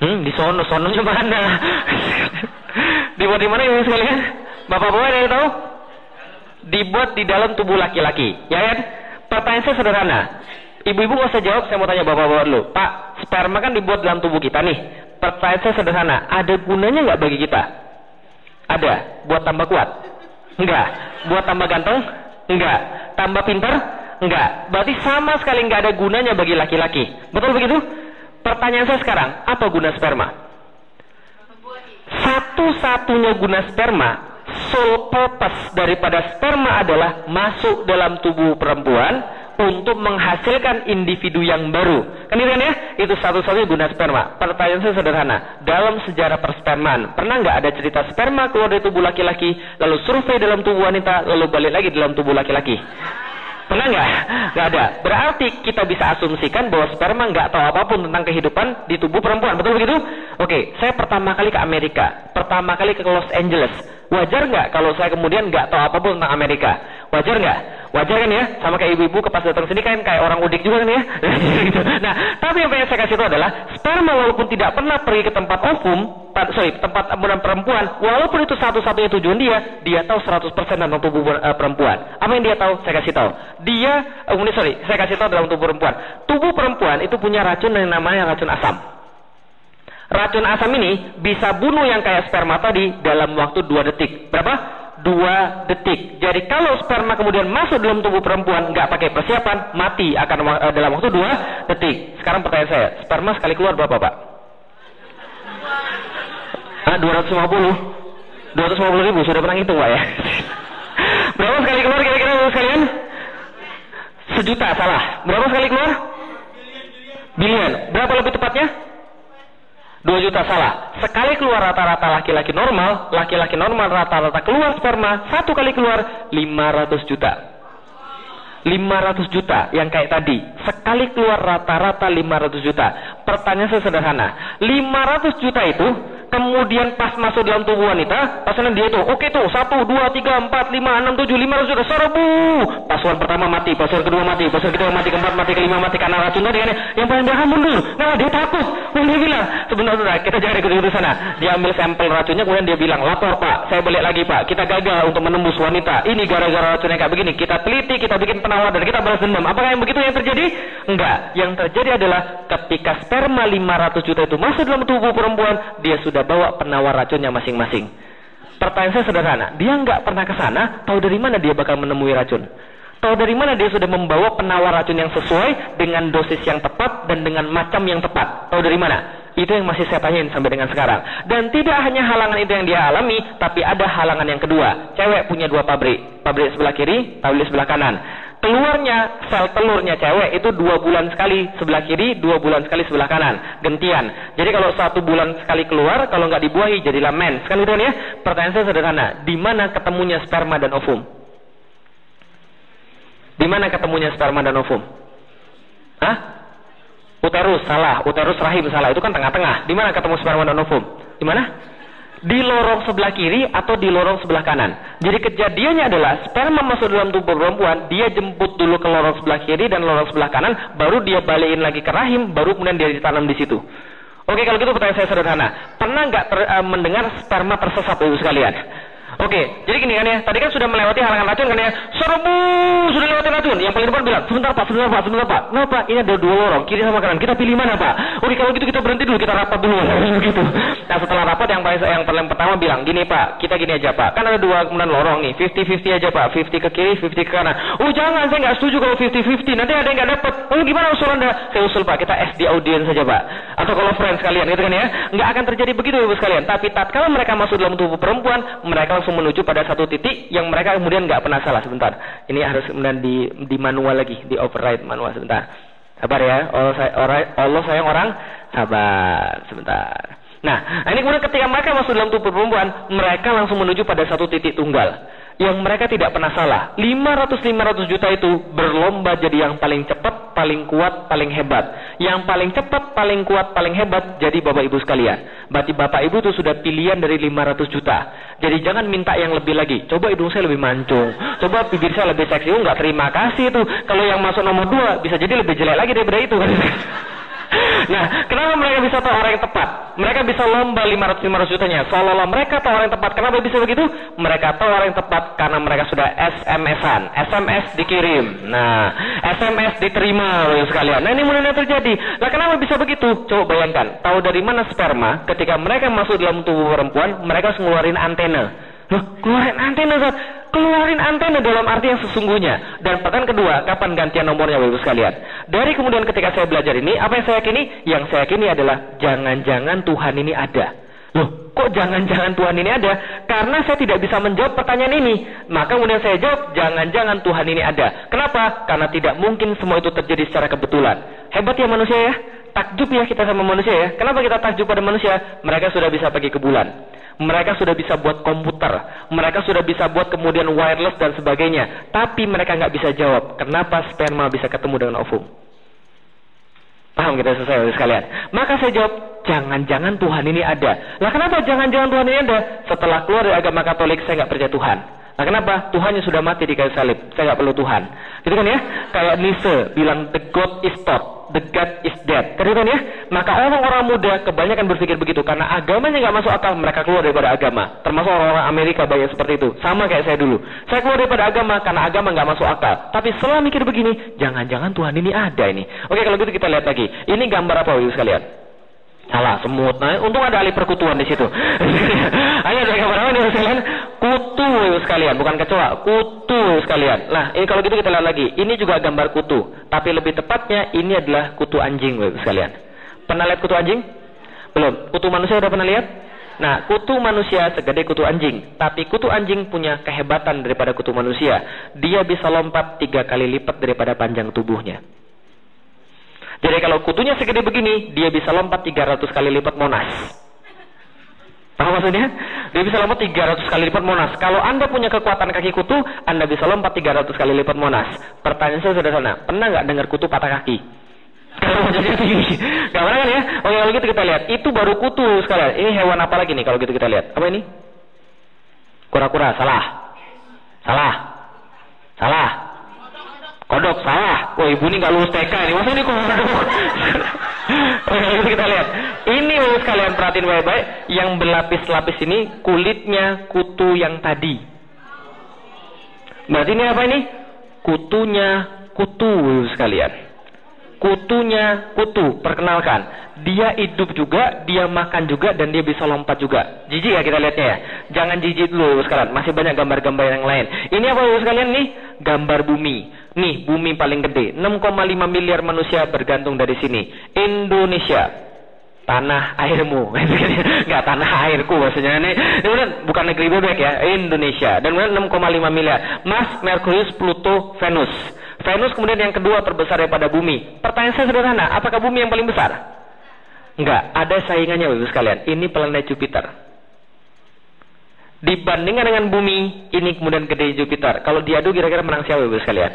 Hmm, di sono, sononya mana? dibuat di mana ibu sekalian? Bapak-bapak ada yang tahu? Dibuat di dalam tubuh laki-laki, ya kan? Pertanyaan saya sederhana. Ibu-ibu gak usah jawab, saya mau tanya bapak-bapak dulu. Pak, sperma kan dibuat dalam tubuh kita nih. Pertanyaan saya sederhana, ada gunanya nggak bagi kita? Ada. Buat tambah kuat? Enggak. Buat tambah ganteng? Enggak. Tambah pintar? Enggak. Berarti sama sekali enggak ada gunanya bagi laki-laki. Betul begitu? Pertanyaan saya sekarang, apa guna sperma? Satu-satunya guna sperma, sole purpose daripada sperma adalah masuk dalam tubuh perempuan untuk menghasilkan individu yang baru. Kan itu kan ya? Itu satu-satunya guna sperma. Pertanyaan saya sederhana. Dalam sejarah perspermaan, pernah nggak ada cerita sperma keluar dari tubuh laki-laki, lalu survei dalam tubuh wanita, lalu balik lagi dalam tubuh laki-laki? Pernah nggak? Nggak ada. Berarti kita bisa asumsikan bahwa sperma nggak tahu apa pun tentang kehidupan di tubuh perempuan. Betul begitu? Oke, saya pertama kali ke Amerika, pertama kali ke Los Angeles. Wajar nggak kalau saya kemudian nggak tahu apa pun tentang Amerika? Wajar nggak? Wajar kan ya? Sama kayak ibu-ibu ke pas datang sini kan kayak orang udik juga kan ya? Nah, tapi yang pengen saya kasih itu adalah sperma walaupun tidak pernah pergi ke tempat ovum, sorry, tempat ambulan perempuan, walaupun itu satu-satunya tujuan dia, dia tahu 100% tentang tubuh uh, perempuan. Apa yang dia tahu? Saya kasih tahu. Dia, uh, sorry, saya kasih tahu dalam tubuh perempuan. Tubuh perempuan itu punya racun yang namanya racun asam. Racun asam ini bisa bunuh yang kayak sperma tadi dalam waktu 2 detik. Berapa? Dua detik. Jadi kalau sperma kemudian masuk dalam tubuh perempuan nggak pakai persiapan, mati akan uh, dalam waktu dua detik. Sekarang pertanyaan saya, sperma sekali keluar berapa pak? Ah, 250 250 ribu sudah pernah hitung pak ya? berapa sekali keluar kira-kira sekalian? Sejuta salah. Berapa sekali keluar? Bilion. Berapa lebih tepatnya? 2 juta salah. Sekali keluar rata-rata laki-laki normal, laki-laki normal rata-rata keluar sperma, satu kali keluar 500 juta. 500 juta yang kayak tadi. Sekali keluar rata-rata 500 juta. Pertanyaan saya sederhana. 500 juta itu kemudian pas masuk dalam tubuh wanita, pasangan dia itu, oke okay tuh, satu, dua, tiga, empat, lima, enam, tujuh, lima, sudah serbu. Pasukan pertama mati, pasukan kedua mati, pasukan ketiga mati, keempat mati, kelima mati karena racun tadi kan. Yang paling belakang mundur. Nah dia takut, dan dia bilang, sebenarnya kita jangan ikut ikut sana. Dia ambil sampel racunnya, kemudian dia bilang, lapor pak, saya balik lagi pak, kita gagal untuk menembus wanita. Ini gara-gara racunnya kayak begini. Kita teliti, kita bikin penawar dan kita balas dendam. Apakah yang begitu yang terjadi? Enggak. Yang terjadi adalah ketika sperma 500 juta itu masuk dalam tubuh perempuan, dia sudah sudah bawa penawar racunnya masing-masing. Pertanyaan saya sederhana, dia nggak pernah ke sana, tahu dari mana dia bakal menemui racun? Tahu dari mana dia sudah membawa penawar racun yang sesuai dengan dosis yang tepat dan dengan macam yang tepat? Tahu dari mana? Itu yang masih saya tanyain sampai dengan sekarang. Dan tidak hanya halangan itu yang dia alami, tapi ada halangan yang kedua. Cewek punya dua pabrik, pabrik sebelah kiri, pabrik sebelah kanan keluarnya sel telurnya cewek itu dua bulan sekali sebelah kiri, dua bulan sekali sebelah kanan, gentian. Jadi kalau satu bulan sekali keluar, kalau nggak dibuahi jadilah men. Sekali itu ya. Pertanyaan saya sederhana, di mana ketemunya sperma dan ovum? Di mana ketemunya sperma dan ovum? Hah? Uterus salah, uterus rahim salah. Itu kan tengah-tengah. Di mana ketemu sperma dan ovum? Di mana? Di lorong sebelah kiri atau di lorong sebelah kanan. Jadi kejadiannya adalah sperma masuk dalam tubuh perempuan, dia jemput dulu ke lorong sebelah kiri dan lorong sebelah kanan, baru dia balikin lagi ke rahim, baru kemudian dia ditanam di situ. Oke, kalau gitu pertanyaan saya sederhana. Pernah nggak uh, mendengar sperma tersesat ibu sekalian? Oke, jadi gini kan ya, tadi kan sudah melewati halangan racun kan ya, serbu sudah lewati racun. Yang paling depan bilang, sebentar pak, sebentar pak, sebentar pak. Pak, ini ada dua lorong, kiri sama kanan. Kita pilih mana pak? Oke, kalau gitu kita berhenti dulu, kita rapat dulu. gitu. Nah setelah rapat yang paling yang paling pertama bilang, gini pak, kita gini aja pak. Kan ada dua kemudian lorong nih, 50-50 aja pak, 50 ke kiri, 50 ke kanan. Oh jangan, saya nggak setuju kalau 50-50. Nanti ada yang nggak dapat. Oh gimana usul anda? Saya usul pak, kita SD audience saja pak. Atau kalau friends kalian, gitu kan ya? Nggak akan terjadi begitu ibu sekalian. Tapi tatkala mereka masuk dalam tubuh perempuan, mereka langsung menuju pada satu titik yang mereka kemudian nggak pernah salah sebentar. Ini harus kemudian di, di manual lagi, di override manual sebentar. Sabar ya, Allah, saya, Allah sayang orang, sabar sebentar. Nah, ini kemudian ketika mereka masuk dalam tubuh perempuan, mereka langsung menuju pada satu titik tunggal yang mereka tidak pernah salah. 500-500 juta itu berlomba jadi yang paling cepat, paling kuat, paling hebat. Yang paling cepat, paling kuat, paling hebat jadi Bapak Ibu sekalian. Berarti Bapak Ibu itu sudah pilihan dari 500 juta. Jadi jangan minta yang lebih lagi. Coba hidung saya lebih mancung. Coba bibir saya lebih seksi. Oh, enggak terima kasih itu. Kalau yang masuk nomor 2 bisa jadi lebih jelek lagi daripada itu. Nah, kenapa mereka bisa tahu orang yang tepat? Mereka bisa lomba 500-500 jutanya. Seolah-olah mereka tahu orang yang tepat. Kenapa bisa begitu? Mereka tahu orang yang tepat karena mereka sudah SMS-an. SMS dikirim. Nah, SMS diterima loh sekalian. Nah, ini mulai terjadi. Nah, kenapa bisa begitu? Coba bayangkan. Tahu dari mana sperma ketika mereka masuk dalam tubuh perempuan, mereka ngeluarin antena. Loh, keluarin antena, Zat keluarin antena dalam arti yang sesungguhnya. Dan pertanyaan kedua, kapan gantian nomornya Bapak sekalian? Dari kemudian ketika saya belajar ini, apa yang saya yakini? Yang saya yakini adalah jangan-jangan Tuhan ini ada. Loh, kok jangan-jangan Tuhan ini ada? Karena saya tidak bisa menjawab pertanyaan ini. Maka kemudian saya jawab, jangan-jangan Tuhan ini ada. Kenapa? Karena tidak mungkin semua itu terjadi secara kebetulan. Hebat ya manusia ya? Takjub ya kita sama manusia ya? Kenapa kita takjub pada manusia? Mereka sudah bisa pergi ke bulan mereka sudah bisa buat komputer, mereka sudah bisa buat kemudian wireless dan sebagainya. Tapi mereka nggak bisa jawab, kenapa sperma bisa ketemu dengan ovum? Paham kita selesai sekalian? Maka saya jawab, jangan-jangan Tuhan ini ada. Lah kenapa jangan-jangan Tuhan ini ada? Setelah keluar dari agama Katolik, saya nggak percaya Tuhan. Nah, kenapa? Tuhan yang sudah mati di kayu salib. Saya nggak perlu Tuhan. Gitu kan ya? Kayak Nise bilang the God is stop, the God is dead. Kan gitu kan ya? Maka orang-orang muda kebanyakan berpikir begitu karena agamanya nggak masuk akal, mereka keluar daripada agama. Termasuk orang-orang Amerika banyak seperti itu. Sama kayak saya dulu. Saya keluar daripada agama karena agama nggak masuk akal. Tapi setelah mikir begini, jangan-jangan Tuhan ini ada ini. Oke, kalau gitu kita lihat lagi. Ini gambar apa, Ibu sekalian? Salah, semut. Nah, untung ada ahli perkutuan di situ. Ayo gambar apa nih sekalian? Kutu sekalian, bukan kecoa. Kutu sekalian. Nah, ini kalau gitu kita lihat lagi. Ini juga gambar kutu, tapi lebih tepatnya ini adalah kutu anjing sekalian. Pernah lihat kutu anjing? Belum. Kutu manusia udah pernah lihat? Nah, kutu manusia segede kutu anjing, tapi kutu anjing punya kehebatan daripada kutu manusia. Dia bisa lompat tiga kali lipat daripada panjang tubuhnya. Jadi kalau kutunya segede begini, dia bisa lompat 300 kali lipat Monas. Tahu maksudnya? Dia bisa lompat 300 kali lipat Monas. Kalau Anda punya kekuatan kaki kutu, Anda bisa lompat 300 kali lipat Monas. Pertanyaan saya sederhana, pernah nggak dengar kutu patah kaki? Kalau jadi tinggi. Gak pernah kan ya? Oke kalau gitu kita lihat. Itu baru kutu sekalian. Ini hewan apa lagi nih kalau gitu kita lihat? Apa ini? Kura-kura. Salah. Salah. Salah. Kodok salah. Wah ibu ini nggak lulus TK ini. Masa ini kodok? Oke, kita lihat. Ini lulus kalian perhatiin baik-baik. Yang berlapis-lapis ini kulitnya kutu yang tadi. Berarti ini apa ini? Kutunya kutu sekalian. Kutunya kutu. Perkenalkan. Dia hidup juga, dia makan juga, dan dia bisa lompat juga. Jijik ya kita lihatnya ya. Jangan jijik dulu sekalian. Masih banyak gambar-gambar yang lain. Ini apa sekalian nih? Gambar bumi Nih, bumi paling gede. 6,5 miliar manusia bergantung dari sini. Indonesia. Tanah airmu. Enggak tanah airku maksudnya. Ini, ini bukan negeri bebek ya. Indonesia. Dan kemudian 6,5 miliar. Mars, Merkurius, Pluto, Venus. Venus kemudian yang kedua terbesar daripada bumi. Pertanyaan saya sederhana. Apakah bumi yang paling besar? Enggak. Ada saingannya Bapak sekalian. Ini planet Jupiter. Dibandingkan dengan bumi, ini kemudian gede Jupiter. Kalau diadu kira-kira menang siapa Bapak sekalian?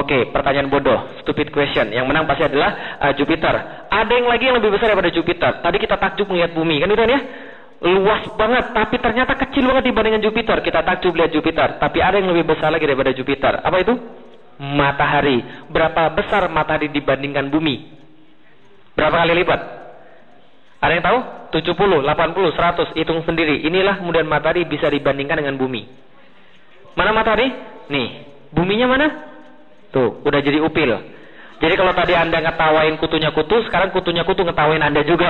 Oke, pertanyaan bodoh, stupid question. Yang menang pasti adalah uh, Jupiter. Ada yang lagi yang lebih besar daripada Jupiter. Tadi kita takjub melihat bumi, kan itu ya? Luas banget, tapi ternyata kecil banget dibandingkan Jupiter. Kita takjub lihat Jupiter, tapi ada yang lebih besar lagi daripada Jupiter. Apa itu? Matahari. Berapa besar matahari dibandingkan bumi? Berapa kali lipat? Ada yang tahu? 70, 80, 100, hitung sendiri. Inilah kemudian matahari bisa dibandingkan dengan bumi. Mana matahari? Nih, buminya mana? Tuh, udah jadi upil. Jadi kalau tadi Anda ngetawain kutunya kutu, sekarang kutunya kutu ngetawain Anda juga.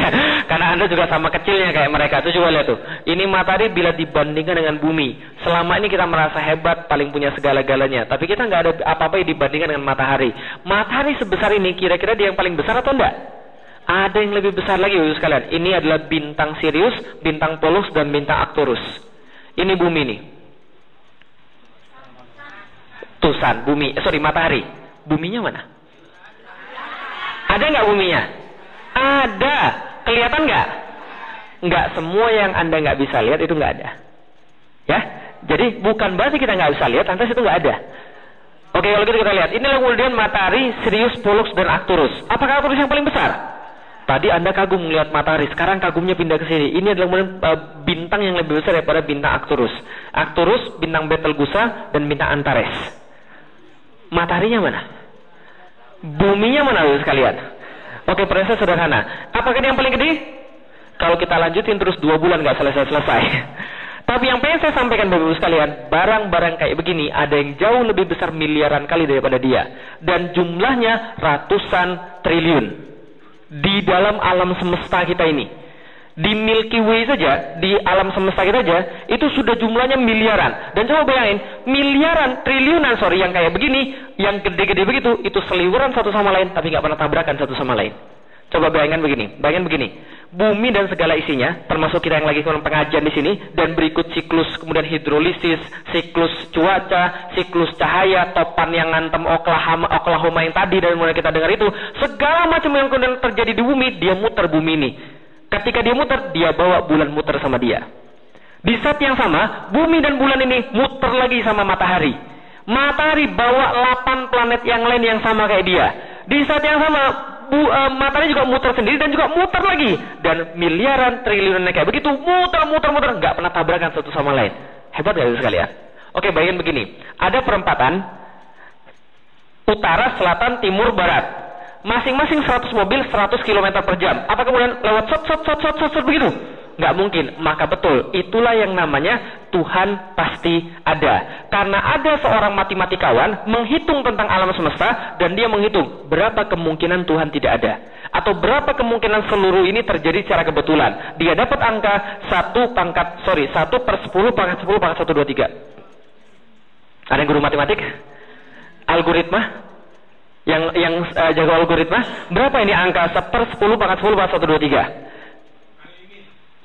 Karena Anda juga sama kecilnya kayak mereka. Itu coba lihat tuh. Ini matahari bila dibandingkan dengan bumi. Selama ini kita merasa hebat, paling punya segala-galanya. Tapi kita nggak ada apa-apa yang dibandingkan dengan matahari. Matahari sebesar ini, kira-kira dia yang paling besar atau enggak? Ada yang lebih besar lagi, sekalian. Ini adalah bintang Sirius, bintang Polus, dan bintang Arcturus. Ini bumi nih. Tusan, bumi, eh, sorry matahari. Buminya mana? Ada nggak buminya? Ada. Kelihatan nggak? Nggak semua yang anda nggak bisa lihat itu nggak ada. Ya, jadi bukan berarti kita nggak bisa lihat, lantas itu nggak ada. Oke, kalau gitu kita lihat. Inilah kemudian matahari, Sirius, Pollux, dan Arcturus. Apakah Arcturus yang paling besar? Tadi Anda kagum melihat matahari, sekarang kagumnya pindah ke sini. Ini adalah uh, bintang yang lebih besar daripada bintang Arcturus. Arcturus, bintang Betelgeuse, dan bintang Antares. Mataharinya mana? Buminya mana Bapak sekalian? Oke, proses sederhana. Apakah yang paling gede? Kalau kita lanjutin terus dua bulan nggak selesai-selesai. Tapi yang pengen saya sampaikan Bapak Ibu sekalian, barang-barang kayak begini ada yang jauh lebih besar miliaran kali daripada dia. Dan jumlahnya ratusan triliun. Di dalam alam semesta kita ini di Milky Way saja, di alam semesta kita saja, itu sudah jumlahnya miliaran. Dan coba bayangin, miliaran, triliunan, sorry, yang kayak begini, yang gede-gede begitu, itu seliweran satu sama lain, tapi nggak pernah tabrakan satu sama lain. Coba bayangkan begini, bayangkan begini, bumi dan segala isinya, termasuk kita yang lagi pengajian di sini, dan berikut siklus kemudian hidrolisis, siklus cuaca, siklus cahaya, topan yang ngantem Oklahoma, Oklahoma yang tadi dan mulai kita dengar itu, segala macam yang kemudian terjadi di bumi, dia muter bumi ini. Ketika dia muter, dia bawa bulan muter sama dia. Di saat yang sama, bumi dan bulan ini muter lagi sama matahari. Matahari bawa 8 planet yang lain yang sama kayak dia. Di saat yang sama, bu, uh, matahari juga muter sendiri dan juga muter lagi. Dan miliaran, triliunan kayak begitu, muter, muter, muter. Nggak pernah tabrakan satu sama lain. Hebat gak sekalian? Oke, bayangin begini. Ada perempatan utara, selatan, timur, barat. Masing-masing 100 mobil 100 km per jam. Apa kemudian lewat sot sot sot sot sot, begitu? Nggak mungkin. Maka betul, itulah yang namanya Tuhan pasti ada. Karena ada seorang matematikawan menghitung tentang alam semesta dan dia menghitung berapa kemungkinan Tuhan tidak ada atau berapa kemungkinan seluruh ini terjadi secara kebetulan. Dia dapat angka satu pangkat, sorry, satu per sepuluh pangkat sepuluh pangkat satu dua tiga. Ada yang guru matematik? Algoritma? Yang yang uh, jago algoritma? Berapa ini angka per sepuluh pangkat sepuluh pangkat satu dua tiga?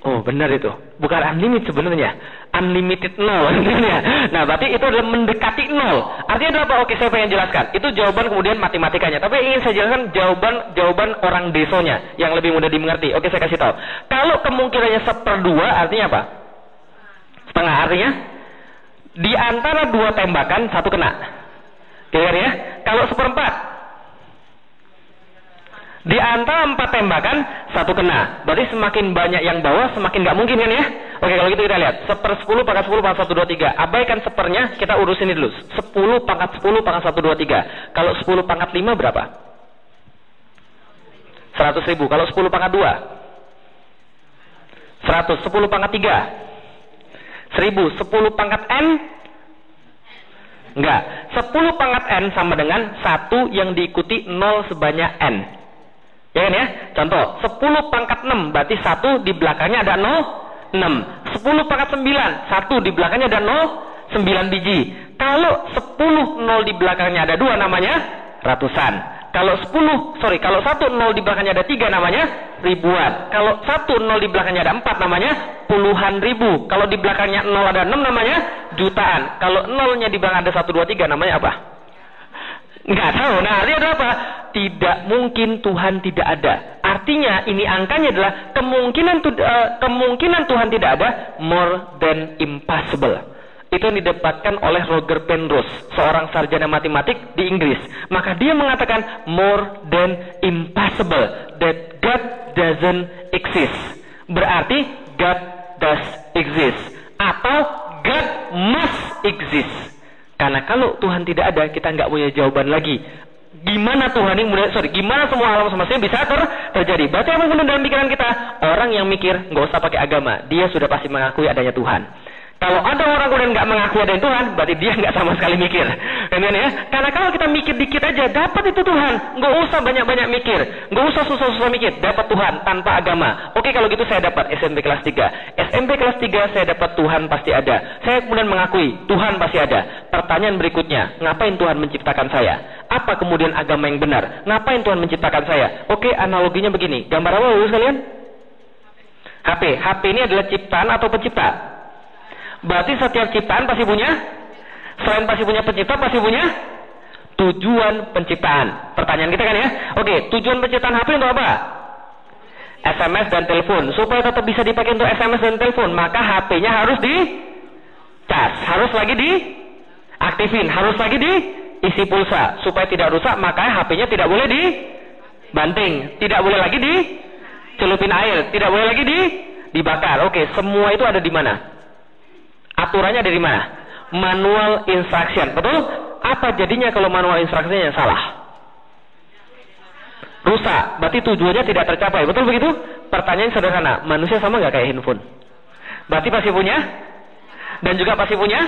Oh benar itu, bukan unlimited sebenarnya, unlimited nol sebenarnya. Nah berarti itu adalah mendekati nol. Artinya adalah apa? Oke saya pengen jelaskan. Itu jawaban kemudian matematikanya. Tapi ingin saya jelaskan jawaban jawaban orang desonya yang lebih mudah dimengerti. Oke saya kasih tahu. Kalau kemungkinannya seperdua artinya apa? Setengah artinya di antara dua tembakan satu kena. Kira ya? Kalau seperempat di antara empat tembakan, satu kena. Berarti semakin banyak yang bawa, semakin nggak mungkin kan ya? Oke, kalau gitu kita lihat. Seper sepuluh pangkat sepuluh pangkat satu dua tiga. Abaikan sepernya, kita urus ini dulu. Sepuluh pangkat sepuluh pangkat satu dua tiga. Kalau sepuluh pangkat lima berapa? Seratus ribu. Kalau sepuluh pangkat dua? Seratus. Sepuluh pangkat tiga? Seribu. Sepuluh pangkat N? Enggak. Sepuluh pangkat N sama dengan satu yang diikuti nol sebanyak N. Ya kan ya? Contoh, 10 pangkat 6 berarti 1 di belakangnya ada 0, 6. 10 pangkat 9, 1 di belakangnya ada 0, 9 biji. Kalau 10 0 di belakangnya ada 2 namanya ratusan. Kalau 10, sorry, kalau 1 0 di belakangnya ada 3 namanya ribuan. Kalau 1 0 di belakangnya ada 4 namanya puluhan ribu. Kalau di belakangnya 0 ada 6 namanya jutaan. Kalau 0 nya di belakang ada 1 2 3 namanya apa? Nggak tahu. Nah, artinya adalah apa? Tidak mungkin Tuhan tidak ada. Artinya ini angkanya adalah kemungkinan uh, kemungkinan Tuhan tidak ada more than impossible. Itu yang didapatkan oleh Roger Penrose, seorang sarjana matematik di Inggris. Maka dia mengatakan more than impossible that God doesn't exist. Berarti God does exist atau God must exist. Karena kalau Tuhan tidak ada, kita nggak punya jawaban lagi. Gimana Tuhan ini mulai, sorry, gimana semua alam semesta bisa ter, terjadi? Berarti apa dalam pikiran kita? Orang yang mikir nggak usah pakai agama, dia sudah pasti mengakui adanya Tuhan. Kalau ada orang kemudian nggak mengaku ada Tuhan, berarti dia nggak sama sekali mikir. Kemudian ya, karena kalau kita mikir dikit aja, dapat itu Tuhan. Nggak usah banyak-banyak mikir, nggak usah susah-susah mikir, dapat Tuhan tanpa agama. Oke kalau gitu saya dapat SMP kelas 3. SMP kelas 3 saya dapat Tuhan pasti ada. Saya kemudian mengakui Tuhan pasti ada. Pertanyaan berikutnya, ngapain Tuhan menciptakan saya? Apa kemudian agama yang benar? Ngapain Tuhan menciptakan saya? Oke, analoginya begini. Gambar apa dulu sekalian? HP. HP ini adalah ciptaan atau pencipta? Berarti setiap ciptaan pasti punya selain pasti punya pencipta pasti punya tujuan penciptaan. Pertanyaan kita kan ya. Oke, tujuan penciptaan HP untuk apa? SMS dan telepon. Supaya tetap bisa dipakai untuk SMS dan telepon, maka HP-nya harus di cas, harus lagi di aktifin, harus lagi di isi pulsa supaya tidak rusak, maka HP-nya tidak boleh di banting, tidak boleh lagi di celupin air, tidak boleh lagi di dibakar. Oke, semua itu ada di mana? Aturannya dari mana? Manual instruction. Betul? Apa jadinya kalau manual instructionnya salah? Rusak. Berarti tujuannya tidak tercapai. Betul begitu? Pertanyaan sederhana. Manusia sama nggak kayak handphone? Berarti pasti punya? Dan juga pasti punya?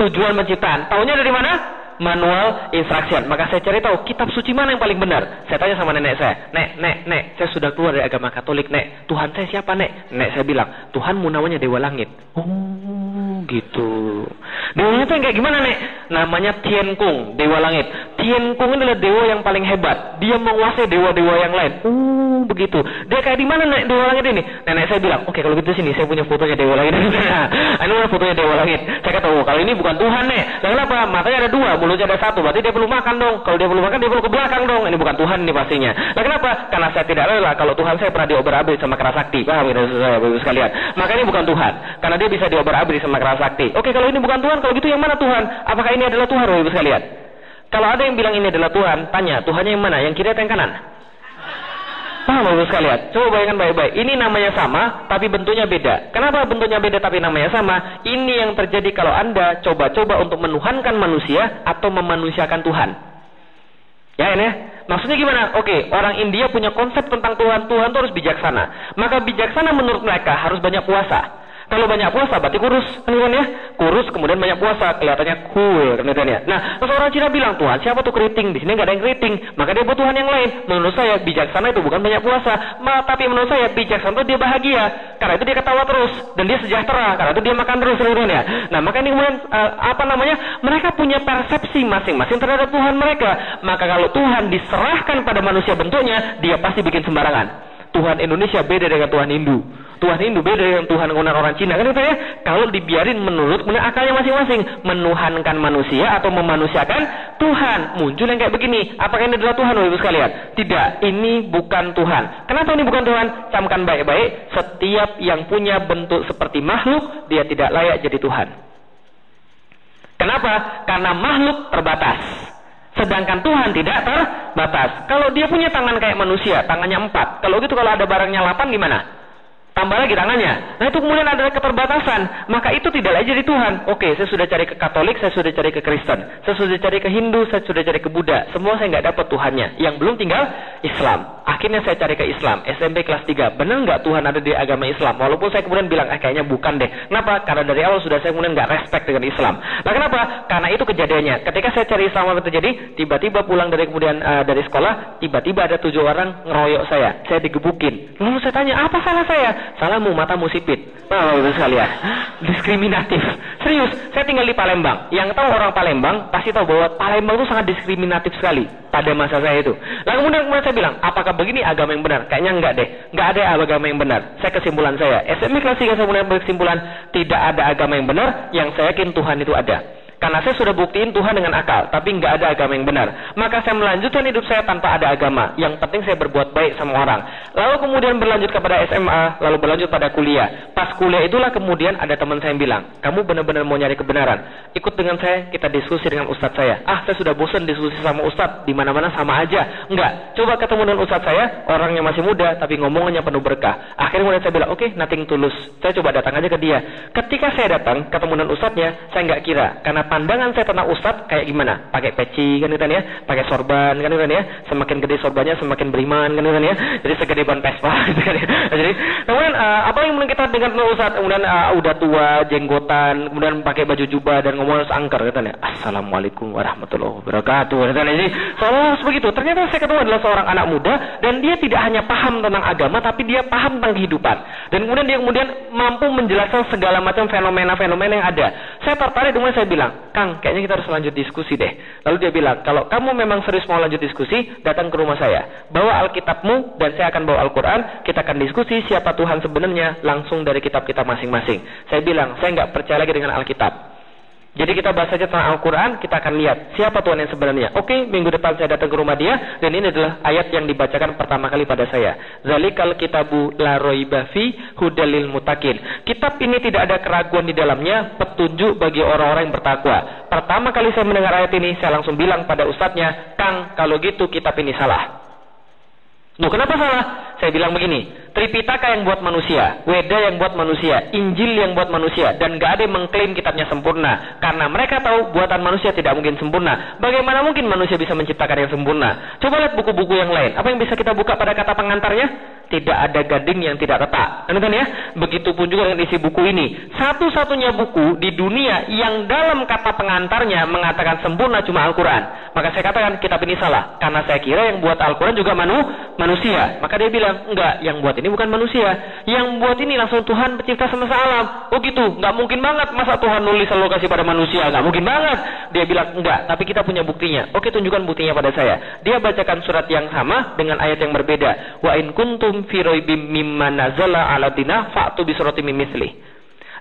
Tujuan penciptaan. Tahunya dari mana? Manual instruction. Maka saya cari tahu kitab suci mana yang paling benar. Saya tanya sama nenek saya, nek, nek, nek, saya sudah keluar dari agama Katolik, nek. Tuhan saya siapa, nek? Nek saya bilang, Tuhanmu namanya Dewa Langit. Oh, gitu. Dewa itu yang kayak gimana, nek? Namanya Tian Kung, Dewa Langit. Tian Kung adalah dewa yang paling hebat. Dia menguasai dewa-dewa yang lain. Oh, begitu. Dia kayak di mana, nek? Dewa Langit ini? Nenek saya bilang, oke okay, kalau gitu sini saya punya fotonya Dewa Langit. ini fotonya Dewa Langit. Saya kata, oh kalau ini bukan Tuhan, nek. Lalu apa? Matanya ada dua, mulutnya ada satu, berarti dia perlu makan dong. Kalau dia perlu makan, dia perlu ke belakang dong. Ini bukan Tuhan ini pastinya. Nah kenapa? Karena saya tidak rela kalau Tuhan saya pernah diobar-abrik sama kerasakti. Paham ya saya, Bapak sekalian? Maka ini bukan Tuhan. Karena dia bisa diobar-abrik sama kerasakti. Oke, kalau ini bukan Tuhan, kalau gitu yang mana Tuhan? Apakah ini adalah Tuhan, Bapak sekalian? Kalau ada yang bilang ini adalah Tuhan, tanya, Tuhannya yang mana? Yang kiri atau yang kanan? Paham Bapak sekalian? Coba bayangkan baik-baik. Ini namanya sama, tapi bentuknya beda. Kenapa bentuknya beda tapi namanya sama? Ini yang terjadi kalau Anda coba-coba untuk menuhankan manusia atau memanusiakan Tuhan. Ya ini ya. Maksudnya gimana? Oke, orang India punya konsep tentang Tuhan. Tuhan itu harus bijaksana. Maka bijaksana menurut mereka harus banyak puasa. Kalau banyak puasa berarti kurus, kan ya? Kurus kemudian banyak puasa, kelihatannya cool, kan ya? Nah, terus orang Cina bilang, Tuhan siapa tuh keriting? Di sini nggak ada yang keriting, maka dia butuh Tuhan yang lain. Menurut saya bijaksana itu bukan banyak puasa, Ma, tapi menurut saya bijaksana itu dia bahagia, karena itu dia ketawa terus dan dia sejahtera, karena itu dia makan terus, kan ya? Nah, maka ini kemudian uh, apa namanya? Mereka punya persepsi masing-masing terhadap Tuhan mereka. Maka kalau Tuhan diserahkan pada manusia bentuknya, dia pasti bikin sembarangan. Tuhan Indonesia beda dengan Tuhan Hindu. Tuhan Hindu beda dengan Tuhan orang Cina. Kan itu ya kalau dibiarin menurut kemudian akalnya masing-masing menuhankan manusia atau memanusiakan Tuhan. Muncul yang kayak begini apakah ini adalah Tuhan ibu sekalian? Tidak ini bukan Tuhan. Kenapa ini bukan Tuhan? Camkan baik-baik setiap yang punya bentuk seperti makhluk dia tidak layak jadi Tuhan. Kenapa? Karena makhluk terbatas Sedangkan Tuhan tidak terbatas. Kalau dia punya tangan kayak manusia, tangannya empat. Kalau gitu kalau ada barangnya delapan gimana? Tambah lagi tangannya. Nah itu kemudian ada keterbatasan. Maka itu tidak lagi jadi Tuhan. Oke, saya sudah cari ke Katolik, saya sudah cari ke Kristen. Saya sudah cari ke Hindu, saya sudah cari ke Buddha. Semua saya nggak dapat Tuhannya. Yang belum tinggal Islam. Akhirnya saya cari ke Islam. SMP kelas 3. Benar nggak Tuhan ada di agama Islam? Walaupun saya kemudian bilang, eh kayaknya bukan deh. Kenapa? Karena dari awal sudah saya kemudian nggak respect dengan Islam. Nah kenapa? Karena itu kejadiannya. Ketika saya cari Islam apa terjadi? Tiba-tiba pulang dari kemudian uh, dari sekolah, tiba-tiba ada tujuh orang ngeroyok saya. Saya digebukin. Lalu saya tanya, apa salah saya? Salahmu matamu sipit. Nah, Bapak sekalian, diskriminatif. Serius, saya tinggal di Palembang. Yang tahu orang Palembang pasti tahu bahwa Palembang itu sangat diskriminatif sekali pada masa saya itu. Lalu kemudian kemudian saya bilang, apakah begini agama yang benar? Kayaknya enggak deh. Enggak ada agama yang benar. Saya kesimpulan saya, SMP kelas 3 saya kemudian berkesimpulan tidak ada agama yang benar, yang saya yakin Tuhan itu ada. Karena saya sudah buktiin Tuhan dengan akal, tapi nggak ada agama yang benar. Maka saya melanjutkan hidup saya tanpa ada agama. Yang penting saya berbuat baik sama orang. Lalu kemudian berlanjut kepada SMA, lalu berlanjut pada kuliah. Pas kuliah itulah kemudian ada teman saya yang bilang, kamu benar-benar mau nyari kebenaran. Ikut dengan saya, kita diskusi dengan ustadz saya. Ah, saya sudah bosan diskusi sama ustadz, di mana-mana sama aja. Enggak, coba ketemu dengan ustadz saya, orangnya masih muda, tapi ngomongannya penuh berkah. Akhirnya kemudian saya bilang, oke, okay, nothing tulus. Saya coba datang aja ke dia. Ketika saya datang, ketemu dengan ustadznya, saya nggak kira, karena pandangan saya tentang ustad kayak gimana? Pakai peci kan itu ya, pakai sorban kan itu ya. Semakin gede sorbannya semakin beriman kan itu ya. Jadi segede ban Vespa gitu kan ya. Jadi kemudian uh, apa yang kita dengar tentang ustad kemudian uh, udah tua, jenggotan, kemudian pakai baju jubah dan ngomong angker kan ya. Assalamualaikum warahmatullahi wabarakatuh kan ya. Jadi seolah begitu. Ternyata saya ketemu adalah seorang anak muda dan dia tidak hanya paham tentang agama tapi dia paham tentang kehidupan. Dan kemudian dia kemudian mampu menjelaskan segala macam fenomena-fenomena yang ada. Saya tertarik dengan saya bilang, Kang, kayaknya kita harus lanjut diskusi deh. Lalu dia bilang, kalau kamu memang serius mau lanjut diskusi, datang ke rumah saya. Bawa Alkitabmu dan saya akan bawa Al-Quran. Kita akan diskusi siapa Tuhan sebenarnya langsung dari kitab kita masing-masing. Saya bilang, saya nggak percaya lagi dengan Alkitab. Jadi kita bahas saja tentang Al-Quran, kita akan lihat siapa Tuhan yang sebenarnya. Oke, minggu depan saya datang ke rumah dia, dan ini adalah ayat yang dibacakan pertama kali pada saya. Zalikal kitabu la roiba fi hudalil mutakin. Kitab ini tidak ada keraguan di dalamnya, petunjuk bagi orang-orang yang bertakwa. Pertama kali saya mendengar ayat ini, saya langsung bilang pada ustadznya, Kang, kalau gitu kitab ini salah. Loh kenapa salah? Saya bilang begini, Tripitaka yang buat manusia, Weda yang buat manusia, Injil yang buat manusia, dan gak ada yang mengklaim kitabnya sempurna. Karena mereka tahu buatan manusia tidak mungkin sempurna. Bagaimana mungkin manusia bisa menciptakan yang sempurna? Coba lihat buku-buku yang lain. Apa yang bisa kita buka pada kata pengantarnya? Tidak ada gading yang tidak retak. Kan kan ya? Begitupun juga dengan isi buku ini. Satu-satunya buku di dunia yang dalam kata pengantarnya mengatakan sempurna cuma Al-Quran. Maka saya katakan kitab ini salah. Karena saya kira yang buat Al-Quran juga manu, manusia. Maka dia bilang, enggak, yang buat ini bukan manusia. Yang buat ini langsung Tuhan pencipta semesta alam. Oh gitu, nggak mungkin banget masa Tuhan nulis alokasi pada manusia. Nggak mungkin banget. Dia bilang, enggak, tapi kita punya buktinya. Oke, tunjukkan buktinya pada saya. Dia bacakan surat yang sama dengan ayat yang berbeda. Wa in kuntum fi raibim mimma nazala ala